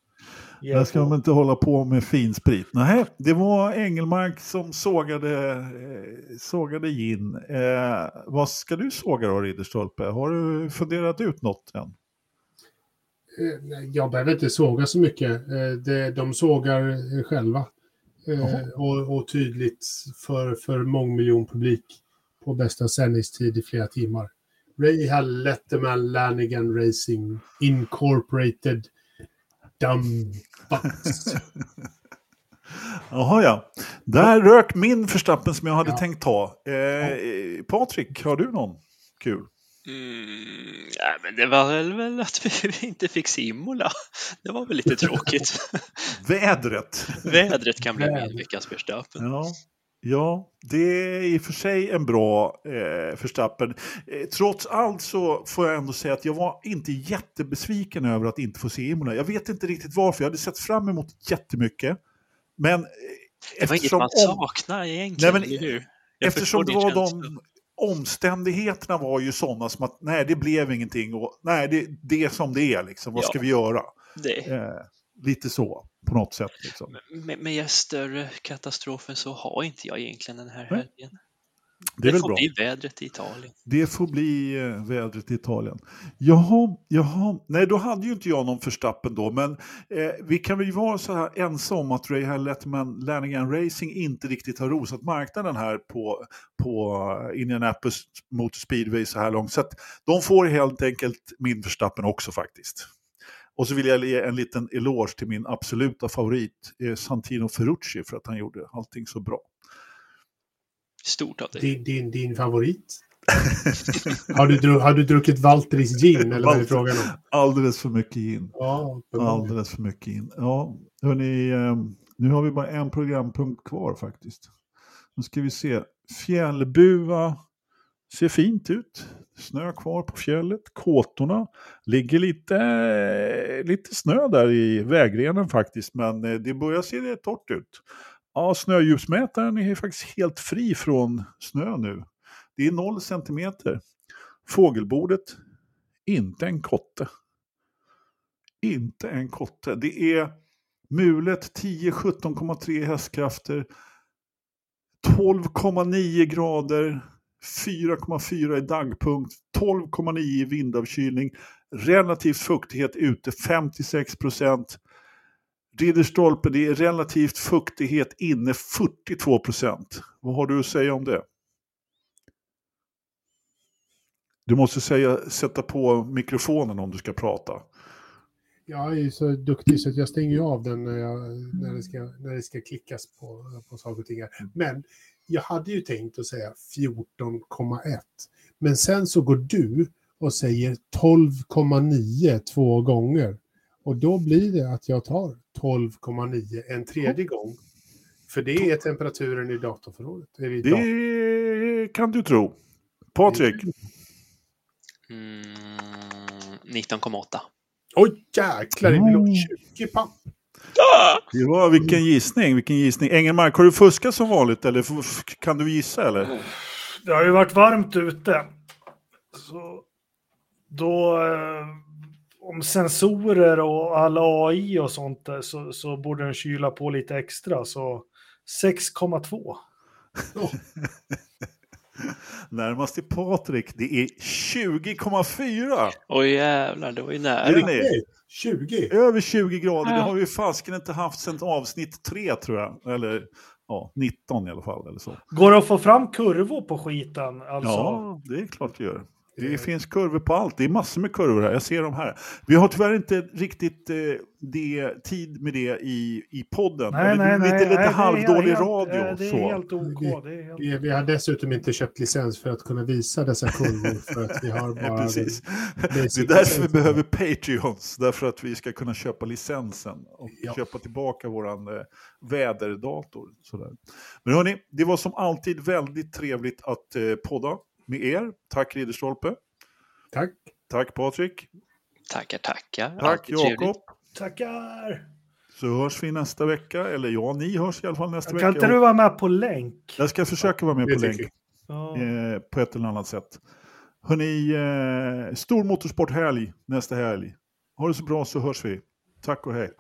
Speaker 1: Där ska de inte hålla på med finsprit. Nej, det var Engelmark som sågade, eh, sågade gin. Eh, vad ska du såga då, Ridderstolpe? Har du funderat ut något än?
Speaker 2: Eh, Jag behöver inte såga så mycket. Eh, De sågar själva. Och, och tydligt för, för mångmiljonpublik på bästa sändningstid i flera timmar. Rahal Letterman Lanigan Racing Incorporated Dumb Butts. [LAUGHS]
Speaker 1: Jaha, ja. Där rök min förstappen som jag hade
Speaker 2: Ja.
Speaker 1: tänkt ta. Eh, Patrik, har du någon kul?
Speaker 4: Mm, ja, men det var väl, väl att vi [LAUGHS] inte fick Simula. Det var väl lite tråkigt. [LAUGHS]
Speaker 1: Vädret.
Speaker 4: Vädret kan bli min veckans Verstappen.
Speaker 1: Ja, ja, det är i och för sig en bra eh, förstappen. Eh, trots allt så får jag ändå säga att jag var inte jättebesviken över att inte få se Imola. Jag vet inte riktigt varför. Jag hade sett fram emot jättemycket. Men eh,
Speaker 4: Det var inget
Speaker 1: eftersom
Speaker 4: man
Speaker 1: om-
Speaker 4: saknar egentligen,
Speaker 1: Nej, men-
Speaker 4: eller hur? Jag
Speaker 1: eftersom det var de omständigheterna var ju sådana som att nej, det blev ingenting och nej, det, det är som det är liksom. Vad
Speaker 4: Ja.
Speaker 1: ska vi göra?
Speaker 4: Det,
Speaker 1: Eh, lite så, på något sätt. Liksom.
Speaker 4: med, med större katastrofer så har inte jag egentligen den här
Speaker 1: Nej,
Speaker 4: helgen.
Speaker 1: Det är väl
Speaker 4: får
Speaker 1: bra.
Speaker 4: bli vädret i Italien.
Speaker 1: Det får bli eh, vädret i Italien. Jaha, jaha. Nej, då hade ju inte jag någon förstappen då, men eh, vi kan väl vara så här ense om att Ray Hall Letterman Lannigan Racing inte riktigt har rosat marknaden här på, på eh, Indianapolis Motor Speedway så här långt. Så att de får helt enkelt min förstappen också faktiskt. Och så vill jag ge en liten eloge till min absoluta favorit, eh, Santino Ferrucci, för att han gjorde allting så bra.
Speaker 4: Stort av dig.
Speaker 2: Din, din, din favorit? har, du, har du druckit Valtteris gin eller vad är frågan om?
Speaker 1: Alldeles för mycket in.
Speaker 2: Ja.
Speaker 1: Alldeles för mycket in. Ja, hörni, eh, nu har vi bara en programpunkt kvar faktiskt. Nu ska vi se. Fjällbua ser fint ut. Snö kvar på fjället. Kåtorna ligger lite, lite snö där i vägrenen faktiskt, men eh, det börjar se rätt torrt ut. Ja, snödjupsmätaren är faktiskt helt fri från snö nu. Det är noll centimeter. Fågelbordet, inte en kotte inte en kotte. Det är mulet 10 17,3 hästkrafter, 12,9 grader, 4,4 i dagpunkt, 12,9 i vindavkylning, relativt fuktighet ute 56 procent. Ridderstolpe, det är relativt fuktighet inne 42 procent. Vad har du att säga om det? Du måste säga, sätta på mikrofonen om du ska prata.
Speaker 2: Jag är ju så duktig så att jag stänger av den när, jag, när, det, ska, när det ska klickas på, på saker och ting. här. Men jag hade ju tänkt att säga 14,1. Men sen så går du och säger 12,9 två gånger. Och då blir det att jag tar 12,9 en tredje gång. För det är temperaturen i datorförrådet. Datorn.
Speaker 1: Det kan du tro. Patrik,
Speaker 4: Mm, 19,8.
Speaker 2: Oj jäklar, det blir
Speaker 1: Mm.
Speaker 2: 20 papp.
Speaker 1: Var vilken gissning, vilken gissning. Engelmark, har du fuskat som vanligt eller kan du gissa eller?
Speaker 3: Det har ju varit varmt ute. Så då, eh, om sensorer och alla AI och sånt där, så, så borde den kyla på lite extra. Så 6,2. [LAUGHS] [LAUGHS]
Speaker 1: Närmast till Patrik, det är 20,4.
Speaker 4: Oj jävlar, det var ju
Speaker 1: Är
Speaker 4: nära.
Speaker 1: det-
Speaker 2: Okej, 20.
Speaker 1: Över 20 grader, det
Speaker 4: Ja.
Speaker 1: har vi fasken inte haft sedan avsnitt 3 tror jag. Eller ja, 19 i alla fall. Eller så.
Speaker 3: Går det att få fram kurvor på skiten? Alltså?
Speaker 1: Ja, det är klart det gör. Det finns kurvor på allt. Det är massor med kurvor här. Jag ser dem här. Vi har tyvärr inte riktigt eh, det, tid med det i, i podden.
Speaker 3: Nej,
Speaker 1: Eller
Speaker 3: nej, nej.
Speaker 1: lite,
Speaker 3: nej,
Speaker 1: lite
Speaker 3: det är
Speaker 1: halvdålig
Speaker 3: helt-
Speaker 1: radio.
Speaker 3: eh, Det är
Speaker 1: så.
Speaker 3: helt OK. Det är helt...
Speaker 2: Vi, vi har dessutom inte köpt licens för att kunna visa dessa kurvor [LAUGHS] för att vi har
Speaker 1: Ja,
Speaker 2: bara...
Speaker 1: precis. Det är därför vi behöver Patreons. Därför att vi ska kunna köpa licensen och
Speaker 2: Ja.
Speaker 1: köpa tillbaka våran eh, väderdator. Sådär. Men hörni, det var som alltid väldigt trevligt att eh, podda med er. Tack Ridderstolpe.
Speaker 2: Tack.
Speaker 1: Tack Patrik.
Speaker 4: Tackar, tackar.
Speaker 1: Tack. Jakob.
Speaker 3: Tackar!
Speaker 1: Så hörs vi nästa vecka. Eller ja, ni hörs i alla fall nästa
Speaker 3: Kan
Speaker 1: vecka.
Speaker 3: inte du vara med på länk?
Speaker 1: Jag ska försöka vara med på länk.
Speaker 3: Ja.
Speaker 1: Eh, på ett eller annat sätt. Hörni, eh, stor motorsporthelg nästa helg. Ha det så bra så hörs vi. Tack och hej.